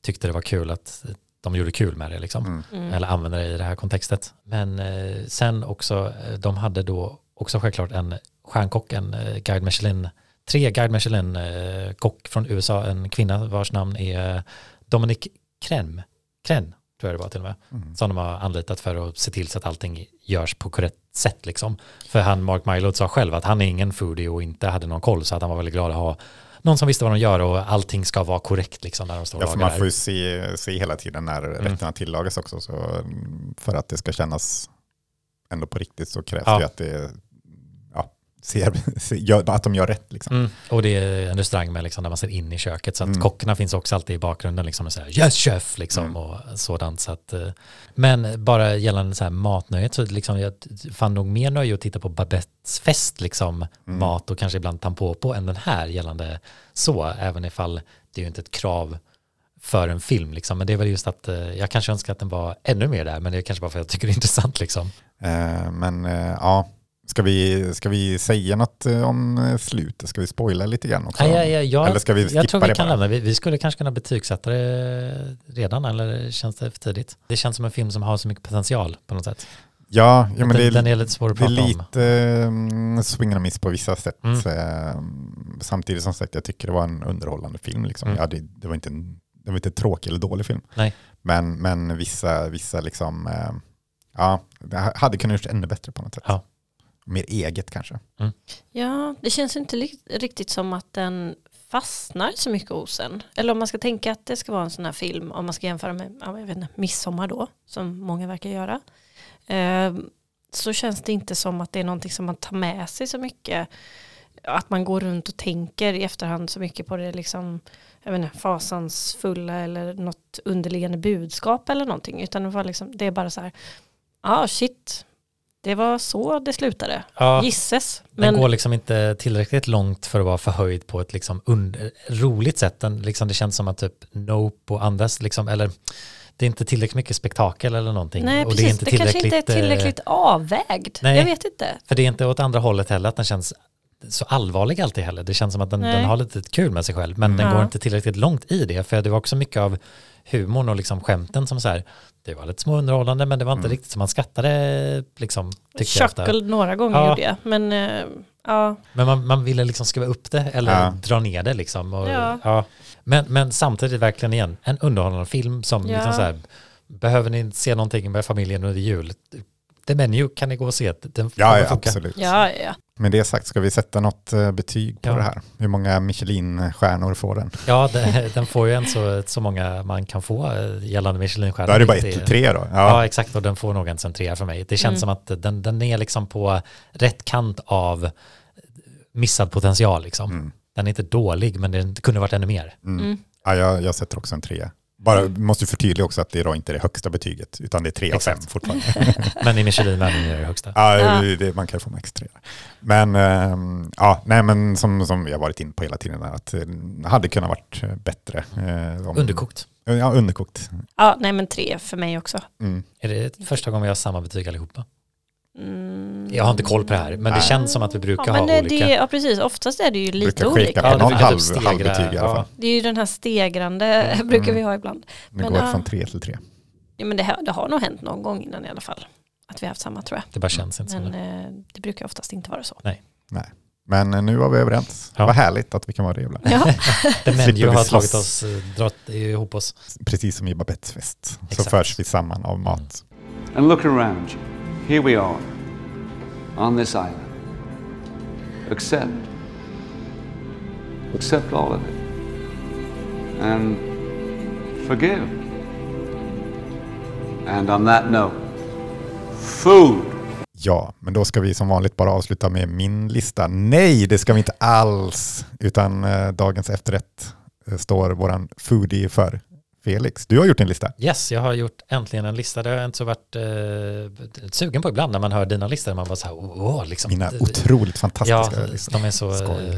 tyckte det var kul att de gjorde kul med det. Liksom. Mm. Mm. Eller använde det i det här kontextet. Men eh, sen också, eh, de hade då också självklart en stjärnkock, en eh, Guide Michelin, tre Guide Michelin eh, kock från USA, en kvinna vars namn är eh, Dominic Kren, Kren tror jag det var till och med, Mm. som de har anlitat för att se till så att allting görs på korrekt sätt liksom. För han, Mark Mylod sa själv att han är ingen foodie och inte hade någon koll så att han var väldigt glad att ha någon som visste vad de gör och allting ska vara korrekt liksom när de står och Ja, för lagar man får ju se, se hela tiden när rätterna tillagas också. Så mm, för att det ska kännas ändå på riktigt så krävs Ja. det att det ser, ser, att de gör rätt. Liksom. Mm. Och det är en restaurang med liksom, där man ser in i köket. Så att Mm. kockarna finns också alltid i bakgrunden. Liksom, och säger yes chef liksom, Mm. och sådant. Så att, eh, men bara gällande så här matnöjet så liksom, jag fann nog mer nöje att titta på Babettes fest, liksom, Mm. mat och kanske ibland tampopo än den här gällande så. Även ifall det är ju inte ett krav för en film. Liksom. Men det är väl just att eh, jag kanske önskar att den var ännu mer där. Men det är kanske bara för att jag tycker det är intressant. Liksom. Eh, men eh, ja, ska vi, ska vi säga något eh, om eh, slutet? Ska vi spoila lite grann också? Ja, ja, ja, Eller ska vi skippa jag tror vi det kan lämna. Vi, vi skulle kanske kunna betygsätta det redan eller känns det för tidigt? Det känns som en film som har så mycket potential på något sätt. Ja, ja men det är, den är lite svår att det är prata om. lite um, swing and miss på vissa sätt. Mm. Eh, samtidigt som sagt, jag tycker det var en underhållande film. Liksom. Mm. Ja, det, det, var inte en, det var inte en tråkig eller dålig film. Nej. Men, men vissa, vissa liksom, ja, det hade kunnat gjorts ännu bättre på något sätt. Ja. Mer eget kanske. Ja, det känns inte riktigt som att den fastnar så mycket hos en. Eller om man ska tänka att det ska vara en sån här film, om man ska jämföra med ja, jag vet inte, Midsommar då, som många verkar göra. Eh, så känns det inte som att det är någonting som man tar med sig så mycket. Att man går runt och tänker i efterhand så mycket på det liksom, jag vet inte, fasansfulla eller något underliggande budskap eller någonting. Utan det, var liksom, det är bara så här, ja ah, shit, det var så det slutade. Ja, Gisses. den Men går liksom inte tillräckligt långt för att vara förhöjd på ett liksom roligt sätt. Den, liksom, det känns som att typ Nope och andras, liksom, eller det är inte tillräckligt mycket spektakel eller någonting. nej, och precis. det, är inte det kanske inte är eh, tillräckligt avvägd. nej. Jag vet inte. För det är inte åt andra hållet heller att den känns så allvarlig alltid heller. Det känns som att den, den har lite kul med sig själv. Men den Ja. går inte tillräckligt långt i det. För det var också mycket av humorn och liksom skämten som så här, det var lite små underhållande men det var inte Mm. riktigt som man skattade liksom. Chuckle några gånger Ja. gjorde jag. Men eh, ja, Men man, man ville liksom skruva upp det eller Ja. dra ner det liksom. Och, Ja. ja. Men, men samtidigt verkligen igen, en underhållande film som Ja. liksom så här, behöver ni se någonting med familjen under jul, The Menu kan ni gå och se. Den Ja, ja absolut. ja, ja. Med det sagt, ska vi sätta något eh, betyg på Ja. det här? Hur många Michelin-stjärnor får den? Ja, det, den får ju en så, så många man kan få eh, gällande Michelinstjärnor. Då är det bara ett Det- till tre då. Ja. Ja. exakt. Och den får nog en en trea för mig. Det känns Mm. som att den, den är liksom på rätt kant av missad potential. Liksom. Mm. Den är inte dålig, men den kunde varit ännu mer. Mm. Mm. Ja, jag, jag sätter också en trea. Bara, vi måste ju förtydliga också att det är då inte det högsta betyget, utan det är tre av fem Exakt. fortfarande. Men i Michelin-världen är det högsta. ja. Det, man kan få max tre. Men, ehm, ja, nej, men som, som vi har varit inne på hela tiden, är att eh, det hade kunnat varit eh, bättre. eh, om- Underkokt. Ja, underkokt. ja, nej men tre för mig också. Mm. Är det första gången vi har samma betyg allihopa? Mm. Jag har inte koll på det här, men det Nej. känns som att vi brukar ja, ha men det, olika. det, ja, precis. Oftast är det ju lite olika. Ja, det någon halv, stegra, halvbetyg i alla ja. fall. Det är ju den här stegrande Mm. brukar vi ha ibland. Det Men, går ja. från tre till tre. Ja, men det, har- det har nog hänt någon gång innan i alla fall. Att vi har haft samma tror jag. Det bara känns inte som Men det. eh, det brukar oftast inte vara så. Men Men eh, nu var vi överens. Ja. Vad härligt att vi kan vara det ibland. Ja. The Menu vi har tagit oss, eh, dragit ihop oss. Precis som i Babettes fest. Så förs vi samman av mat. And look around you. Here we are, on this island. Accept. Accept all of it. And forgive. And on that note, food. Ja, men då ska vi som vanligt bara avsluta med min lista. Nej, det ska vi inte alls. Utan eh, dagens efterrätt eh, står våran foodie för. Felix, du har gjort en lista. Yes, jag har gjort äntligen en lista. Det har jag inte så varit eh, sugen på ibland när man hör dina listor. Man bara så här, åh, liksom. Mina otroligt fantastiska Ja, listor. de är så, Skoj.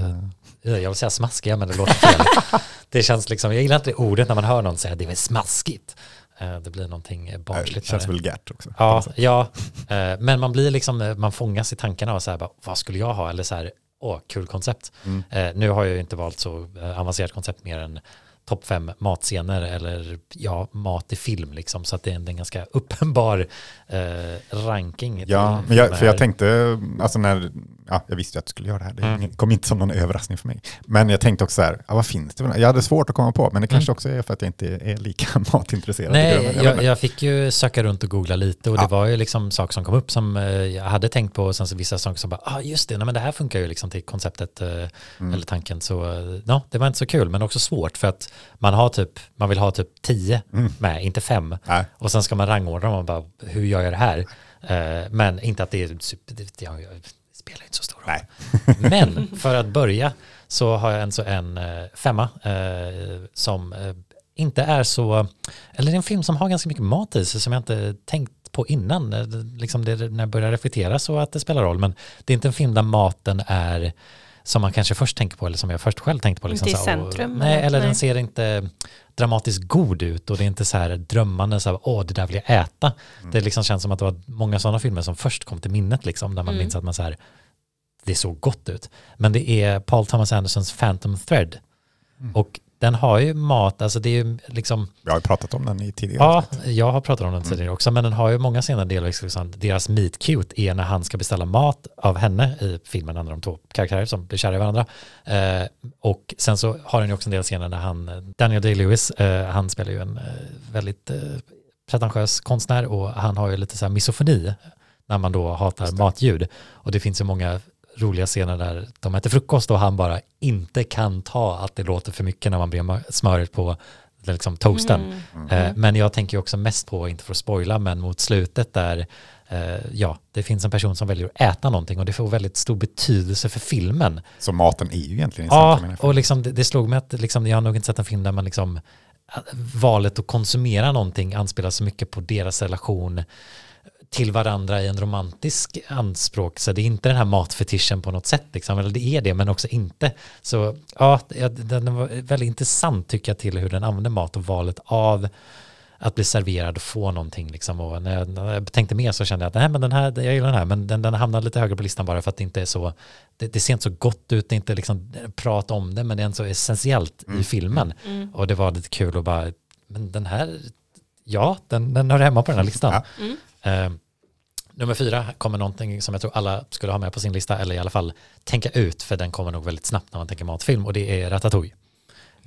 eh, jag vill säga smaskiga men det låter fel. det känns liksom, jag gillar inte det ordet när man hör någon säga det är smaskigt. Eh, det blir någonting eh, Det barnsligt. känns vulgärt också. Ja, ja. Eh, men man blir liksom, eh, man fångas i tankarna och så här, bara, vad skulle jag ha? Eller så här, åh, kul koncept. Mm. Eh, nu har jag ju inte valt så eh, avancerat koncept mer än topp fem matscener eller ja, mat i film liksom. Så att det är en, en ganska uppenbar eh, ranking. Ja, men jag, för jag tänkte, alltså när, ja, jag visste ju att du skulle göra det här, det Mm. kom inte som någon överraskning för mig. Men jag tänkte också så här, ja, vad finns det? Jag hade svårt att komma på, men det kanske också är för att jag inte är lika matintresserad. Mm. Nej, jag, inte. jag fick ju söka runt och googla lite och Ja. det var ju liksom saker som kom upp som eh, jag hade tänkt på och sen så vissa saker som bara, ah just det, nej, men det här funkar ju liksom till konceptet eh, Mm. eller tanken så, eh, ja, det var inte så kul men också svårt för att man har typ, man vill ha typ tio Mm. med, inte fem Nej. och sen ska man rangordna dem och bara, hur gör jag det här? Men inte att det är, super- det, spelar inte så stor roll. Nej. Men för att börja så har jag en, så en eh, femma eh, som eh, inte är så, eller det är en film som har ganska mycket mat i sig som jag inte tänkt på innan. Eh, Liksom det, när jag börjar reflektera så att det spelar roll, men det är inte en film där maten är som man kanske först tänker på eller som jag först själv tänkte på. Liksom, Inte i här, och- centrum, Nej, eller? eller den Nej. ser inte dramatiskt god ut och det är inte så här drömmande, så här, åh det där vill jag äta. Det liksom känns som att det var många sådana filmer som först kom till minnet, liksom, där man Mm. minns att man så här, det såg gott ut. Men det är Paul Thomas Andersons Phantom Thread. Mm. Och den har ju mat, alltså det är ju liksom, Jag har ju pratat om den i tidigare ja, avsnitt. jag har pratat om den Mm. tidigare också, men den har ju många scener delvis, liksom, deras meet cute är när han ska beställa mat av henne i filmen, när de två karaktärer som blir kära i varandra. Eh, och sen så har den ju också en del scener när han, Daniel Day-Lewis, eh, han spelar ju en eh, väldigt eh, pretentiös konstnär och han har ju lite så här misofoni när man då hatar matljud. Och det finns ju många roliga scener där de äter frukost och han bara inte kan ta att det låter för mycket när man brer smöret på liksom toasten. Eh, Men jag tänker också mest på, inte för att spoila, men mot slutet där eh, ja, det finns en person som väljer att äta någonting och det får väldigt stor betydelse för filmen. Så maten är ju egentligen i Ja, och liksom, det, det slog mig att liksom, jag har nog inte sett en film där man liksom äh, valet att konsumera någonting anspelar så mycket på deras relation till varandra i en romantisk anspråk. Så det är inte den här matfetischen på något sätt, liksom. eller det är det, men också inte. Så ja, det- den var väldigt intressant tycker jag till hur den använder mat och valet av att bli serverad och få någonting. Liksom. Och när, jag, när jag tänkte mer så kände jag att nej, men den här, jag gillar den här, men den, den hamnar lite högre på listan bara för att det inte är så, det, det ser inte så gott ut, det är inte liksom prat om det, men det är ändå så essentiellt i filmen. Och det var lite kul att bara, men den här, ja, den, den hör hemma på den här listan. Eh, nummer fyra kommer någonting som jag tror alla skulle ha med på sin lista, eller i alla fall tänka ut, för den kommer nog väldigt snabbt när man tänker matfilm, och det är Ratatouille.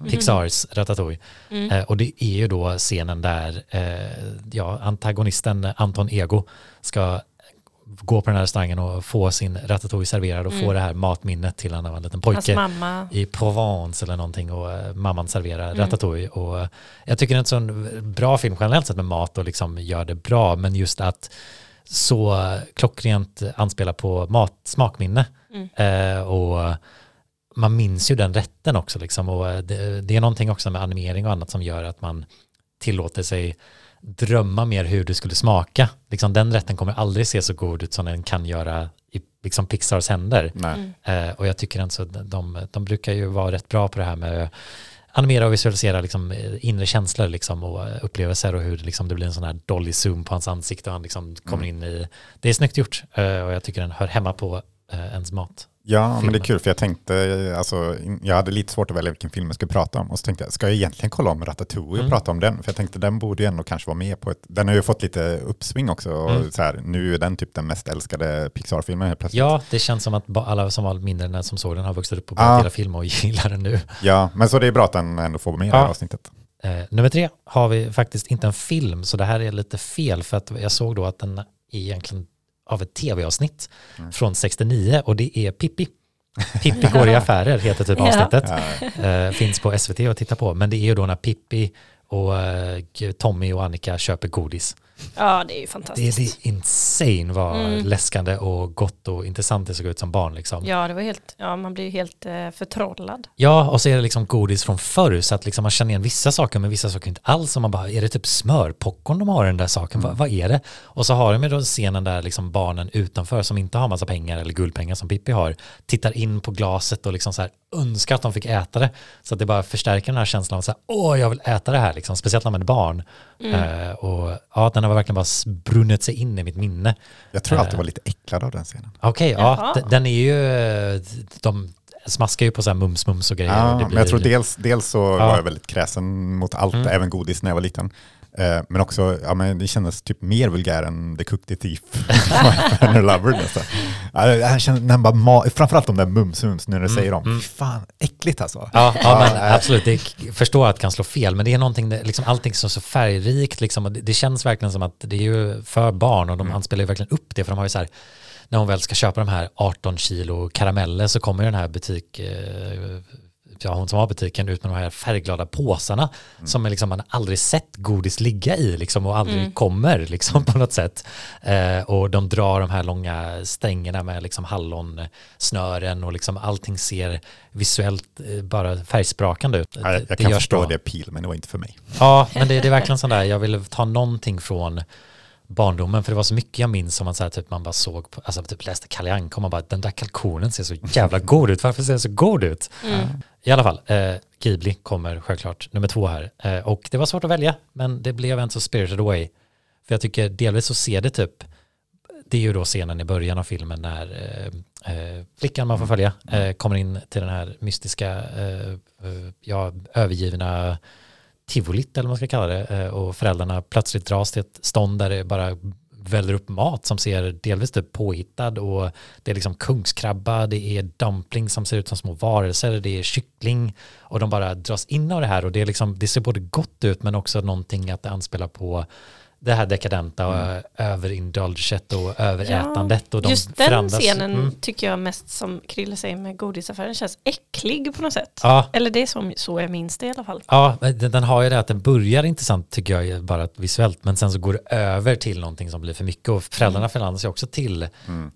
Pixars Ratatouille. Eh, och det är ju då scenen där eh, ja, antagonisten Anton Ego ska gå på den här restaurangen och få sin ratatouille serverad och få det här matminnet till han var en liten pojke i Provence eller någonting och eh, mamman serverar ratatouille. Och eh, jag tycker det är en sån bra film generellt sett med mat och liksom gör det bra, men just att så klockrent anspelar på mat, smakminne. Eh, och man minns ju den rätten också liksom och eh, det, det är någonting också med animering och annat som gör att man tillåter sig drömma mer hur det skulle smaka. Liksom den rätten kommer aldrig se så god ut som den kan göra i liksom Pixars händer. Nej. Eh, och jag tycker alltså att de, de brukar ju vara rätt bra på det här med animera och visualisera liksom eh, inre känslor liksom och upplevelser och hur det, liksom, det blir en sån här dolly zoom på hans ansikte och han liksom kommer in i, det är snyggt gjort eh, och jag tycker den hör hemma på eh, ens mat. Ja, men det filmen. är kul för jag tänkte, alltså, jag hade lite svårt att välja vilken film jag skulle prata om och så tänkte jag, ska jag egentligen kolla om Ratatouille och Mm. prata om den? För jag tänkte den borde ju ändå kanske vara med på ett, den har ju fått lite uppsving också och Mm. så här, nu är den typ den mest älskade Pixar-filmen helt plötsligt. Ja, det känns som att alla som var mindre den som såg den har vuxit upp och Ja. börjat gilla film och gillar den nu. Ja, men så det är bra att den ändå får vara med i det här Ja. avsnittet. Eh, nummer tre har vi faktiskt inte en film, så det här är lite fel för att jag såg då att den är egentligen av ett tv-avsnitt Mm. från 69 och det är Pippi. Pippi går i affärer heter typ avsnittet. Ja. Eh, finns på SVT att titta på, men det är ju då när Pippi och eh, Tommy och Annika köper godis. Ja, det är ju Det är, fantastiskt. det är insane vad Mm. läskande och gott och intressant det såg ut som barn liksom. Ja, det var helt, ja, man blir ju helt eh, förtrollad. Ja, och så är det liksom godis från förr så att liksom man känner igen vissa saker men vissa saker inte alls. Och man bara, är det typ smörpopcorn de har i den där saken? Mm. Vad, vad är det? Och så har de ju då scenen där liksom barnen utanför som inte har massa pengar eller guldpengar som Pippi har, tittar in på glaset och liksom så här önskar att de fick äta det. Så att det bara förstärker den här känslan av så här, åh, jag vill äta det här, liksom, speciellt när man är barn. Eh, och ja, den har verkligen bara brunnit sig in i mitt minne. Jag tror alltid Eh. var lite äcklad av den scenen. Okej, ja, Jaha. d- den är ju, de smaskar ju på så här mums-mums och grejer. och Ja, det men blir- jag tror dels, dels så Ja. var jag väldigt kräsen mot allt, Mm. även godis när jag var liten. Eh, Men också, ja, men det kändes typ mer vulgär än The Cooked the Thief. Lover nästan. Ja, jag när bara, ma- framförallt de där mums-mums när du säger dem. mm. Fan, äckligt alltså. Ja, ja men absolut, det, jag förstår att det kan slå fel, men det är någonting, liksom allting som är så färgrikt, liksom, och det, det känns verkligen som att det är ju för barn och de anspelar ju verkligen upp det, för de har ju så här, när hon väl ska köpa de här 18 kilo karameller så kommer den här butik, eh, ja hon som har butiken ut med de här färgglada påsarna som är liksom man aldrig sett godis ligga i liksom och aldrig kommer liksom på något sätt. Eh, och de drar de här långa stängerna med liksom hallonsnören och liksom allting ser visuellt eh, bara färgsprakande ut. Ja, jag, Det- jag kan förstå bra. det pil, men det var inte för mig. Ja, men det, det är verkligen sån där, jag ville ta någonting från barndomen, för det var så mycket jag minns som man, så här, typ, man bara såg, på, alltså typ läste Kalle Anka och man bara, den där kalkonen ser så jävla god ut, varför ser den så god ut? I alla fall, eh, Ghibli kommer självklart nummer två här. Eh, och det var svårt att välja, men det blev en så spirited away. För jag tycker delvis så ser det typ, det är ju då scenen i början av filmen när eh, eh, flickan man får följa eh, kommer in till den här mystiska, eh, ja, övergivna tivolit eller vad man ska kalla det och föräldrarna plötsligt dras till ett stånd där det bara väller upp mat som ser delvis typ påhittad och det är liksom kungskrabba, det är dumpling som ser ut som små varelser, det är kyckling och de bara dras in av det här och det, är liksom, det ser både gott ut men också någonting att det anspelar på det här dekadenta och Mm. överindulget och överätandet och de Just den förändras. scenen Mm. tycker jag mest som Krille säger med godisaffären känns äcklig på något sätt. Ja, Eller det är som, så jag minns det i alla fall. Ja, den, den har ju det att den börjar intressant tycker jag bara visuellt men sen så går det över till någonting som blir för mycket och föräldrarna förvandlas ju också till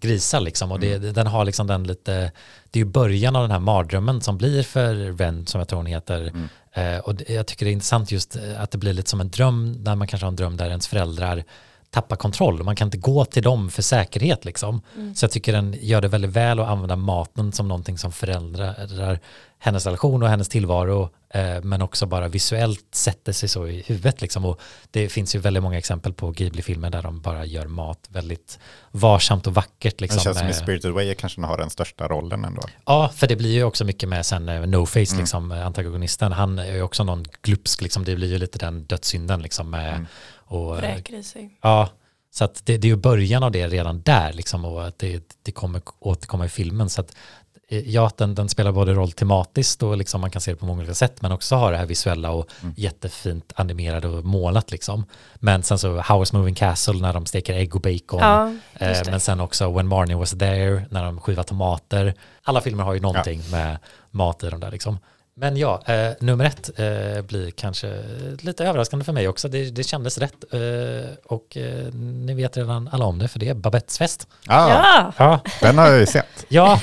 grisar liksom och det, den har liksom den lite, det är ju början av den här mardrömmen som blir för Ren som jag tror hon heter. Eh, och jag tycker det är intressant just eh, att det blir lite som en dröm där man kanske har en dröm där ens föräldrar tappar kontroll. Man kan inte gå till dem för säkerhet liksom. Så jag tycker den gör det väldigt väl att använda maten som någonting som förändrar hennes relation och hennes tillvaro eh, men också bara visuellt sätter sig så i huvudet liksom. Och det finns ju väldigt många exempel på Ghibli-filmer där de bara gör mat väldigt varsamt och vackert liksom. det känns som i med- Spirited Way kanske den har den största rollen ändå. Ja, för det blir ju också mycket med sen eh, No Face, Mm. liksom, eh, antagonisten. Han är ju också någon glupsk, liksom, det blir ju lite den dödssynden liksom med, Mm. Och, eh, Vräker i sig. Ja, så att det, det är ju början av det redan där liksom och att det, det kommer återkomma i filmen. Så att eh, ja, den, den spelar både roll tematiskt och liksom man kan se det på många olika sätt men också har det här visuella och jättefint animerade och målat liksom. Men sen så Howard's Moving Castle när de steker ägg och bacon. Ja, Eh, men sen också When Marnie Was There när de skivar tomater. Alla filmer har ju någonting med mat i dem där liksom. Men ja, eh, nummer ett eh, blir kanske lite överraskande för mig också. Det, det kändes rätt. Eh, och eh, ni vet redan alla om det, för det är Babettes fest. Ah, Ja, Ja, Den har jag ju sett. ja.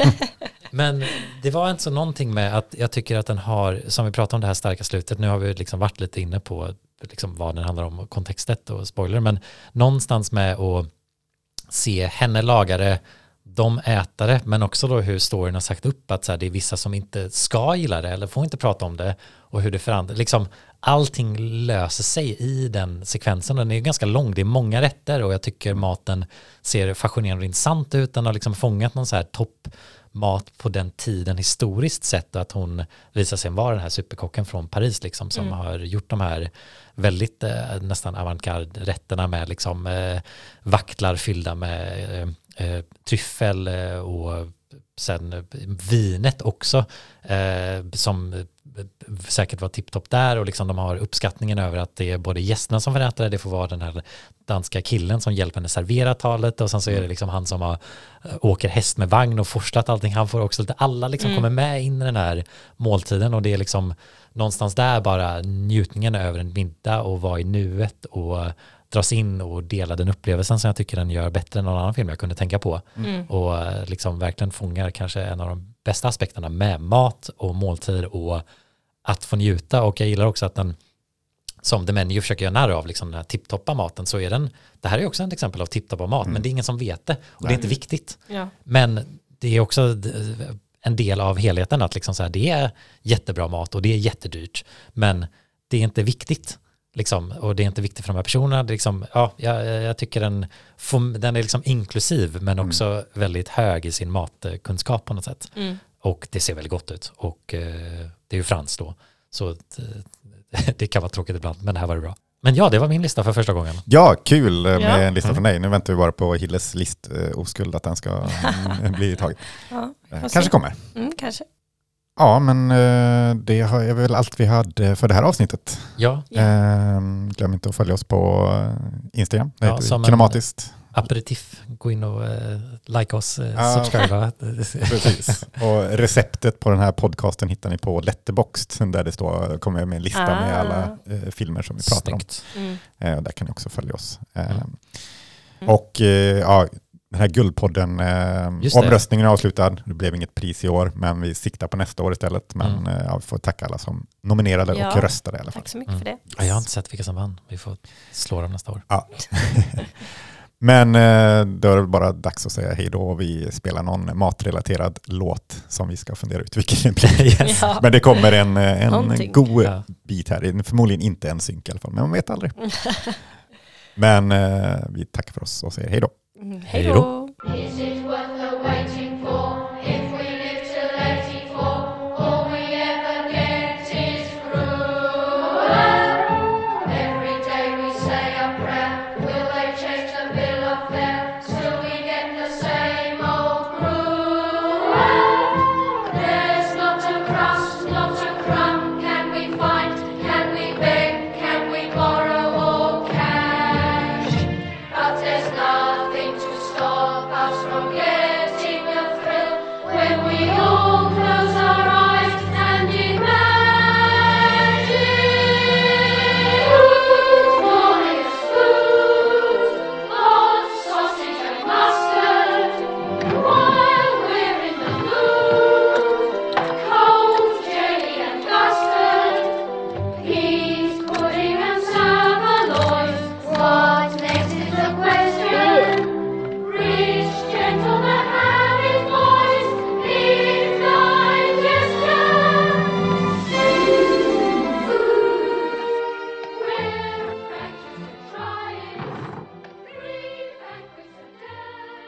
men det var inte så någonting med att jag tycker att den har, som vi pratade om det här starka slutet, nu har vi liksom varit lite inne på liksom vad den handlar om och kontextet och spoiler, men någonstans med att se henne laga det, de äta det, men också då hur storyn har sagt upp att så här, det är vissa som inte ska gilla det eller får inte prata om det och hur det förändrar, liksom allting löser sig i den sekvensen. Den är ju ganska lång, det är många rätter och jag tycker maten ser fascinerande och intressant ut. Den har liksom fångat någon så här toppmat på den tiden historiskt sett och att hon visar sig vara den här superkocken från Paris liksom som har gjort de här väldigt eh, nästan avantgarde rätterna med liksom eh, vaktlar fyllda med eh, eh, tryffel eh, och sen eh, vinet också eh, som eh, säkert var tipptopp där och liksom de har uppskattningen över att det är både gästerna som får äta det, det får vara den här danska killen som hjälper henne servera talet och sen så är det liksom han som har, åker häst med vagn och forslat allting, han får också lite, alla liksom kommer med in i den här måltiden och det är liksom någonstans där bara njutningen över en middag och vara i nuet och dras in och dela den upplevelsen som jag tycker den gör bättre än någon annan film jag kunde tänka på. Och eh, liksom verkligen fångar kanske en av de bästa aspekterna med mat och måltid och att få njuta och jag gillar också att den som The Menu försöker göra narr av, liksom den här tipptoppa maten, så är den, det här är också ett exempel av tipptoppa mat, men det är ingen som vet det och det är inte viktigt. Ja. Men det är också d- en del av helheten att liksom så här, det är jättebra mat och det är jättedyrt, men det är inte viktigt. Liksom, och det är inte viktigt för de här personerna. Det är liksom, ja, jag, jag tycker den, den är liksom inklusiv men också väldigt hög i sin matkunskap på något sätt. Mm. Och det ser väldigt gott ut. Och eh, det är ju franskt då. Så att, eh, det kan vara tråkigt ibland, men det här var det bra. Men ja, det var min lista för första gången. Ja, kul eh, med Ja. en lista från dig. Nu väntar vi bara på Hilles list eh, oskuld, att den ska mm, bli tagen. Ja, Eh. Kanske kommer. Mm, kanske. Ja, men eh, det är väl allt vi hade för det här avsnittet. Ja, Ja. Eh, Glöm inte att följa oss på eh, Instagram. Det Ja, som Kinematiskt. aperitif. Gå in och eh, like oss, Ja. subscriba. Precis. Och receptet på den här podcasten hittar ni på Letterboxd där det står, kommer med en lista med Ah. alla eh, filmer som vi pratar om. Snyggt. Mm. Eh, och där kan ni också följa oss. Mm. Och eh, ja, den här Guldpodden, eh, omröstningen är avslutad. Det blev inget pris i år, men vi siktar på nästa år istället. Men Mm. eh, ja, vi får tacka alla som nominerade Ja. och röstade i alla fall. Tack så mycket Mm. för det. Ja, jag har inte sett vilka som vann. Vi får slå dem nästa år. Men eh, då är det bara dags att säga hej då vi spelar någon matrelaterad låt som vi ska fundera ut vilken det blir. Yes. Ja. Men det kommer en, eh, en Någonting. god Ja. bit här. Förmodligen inte en synk i alla fall, men man vet aldrig. Men eh, vi tackar för oss och säger hej då. Mm, Hej då!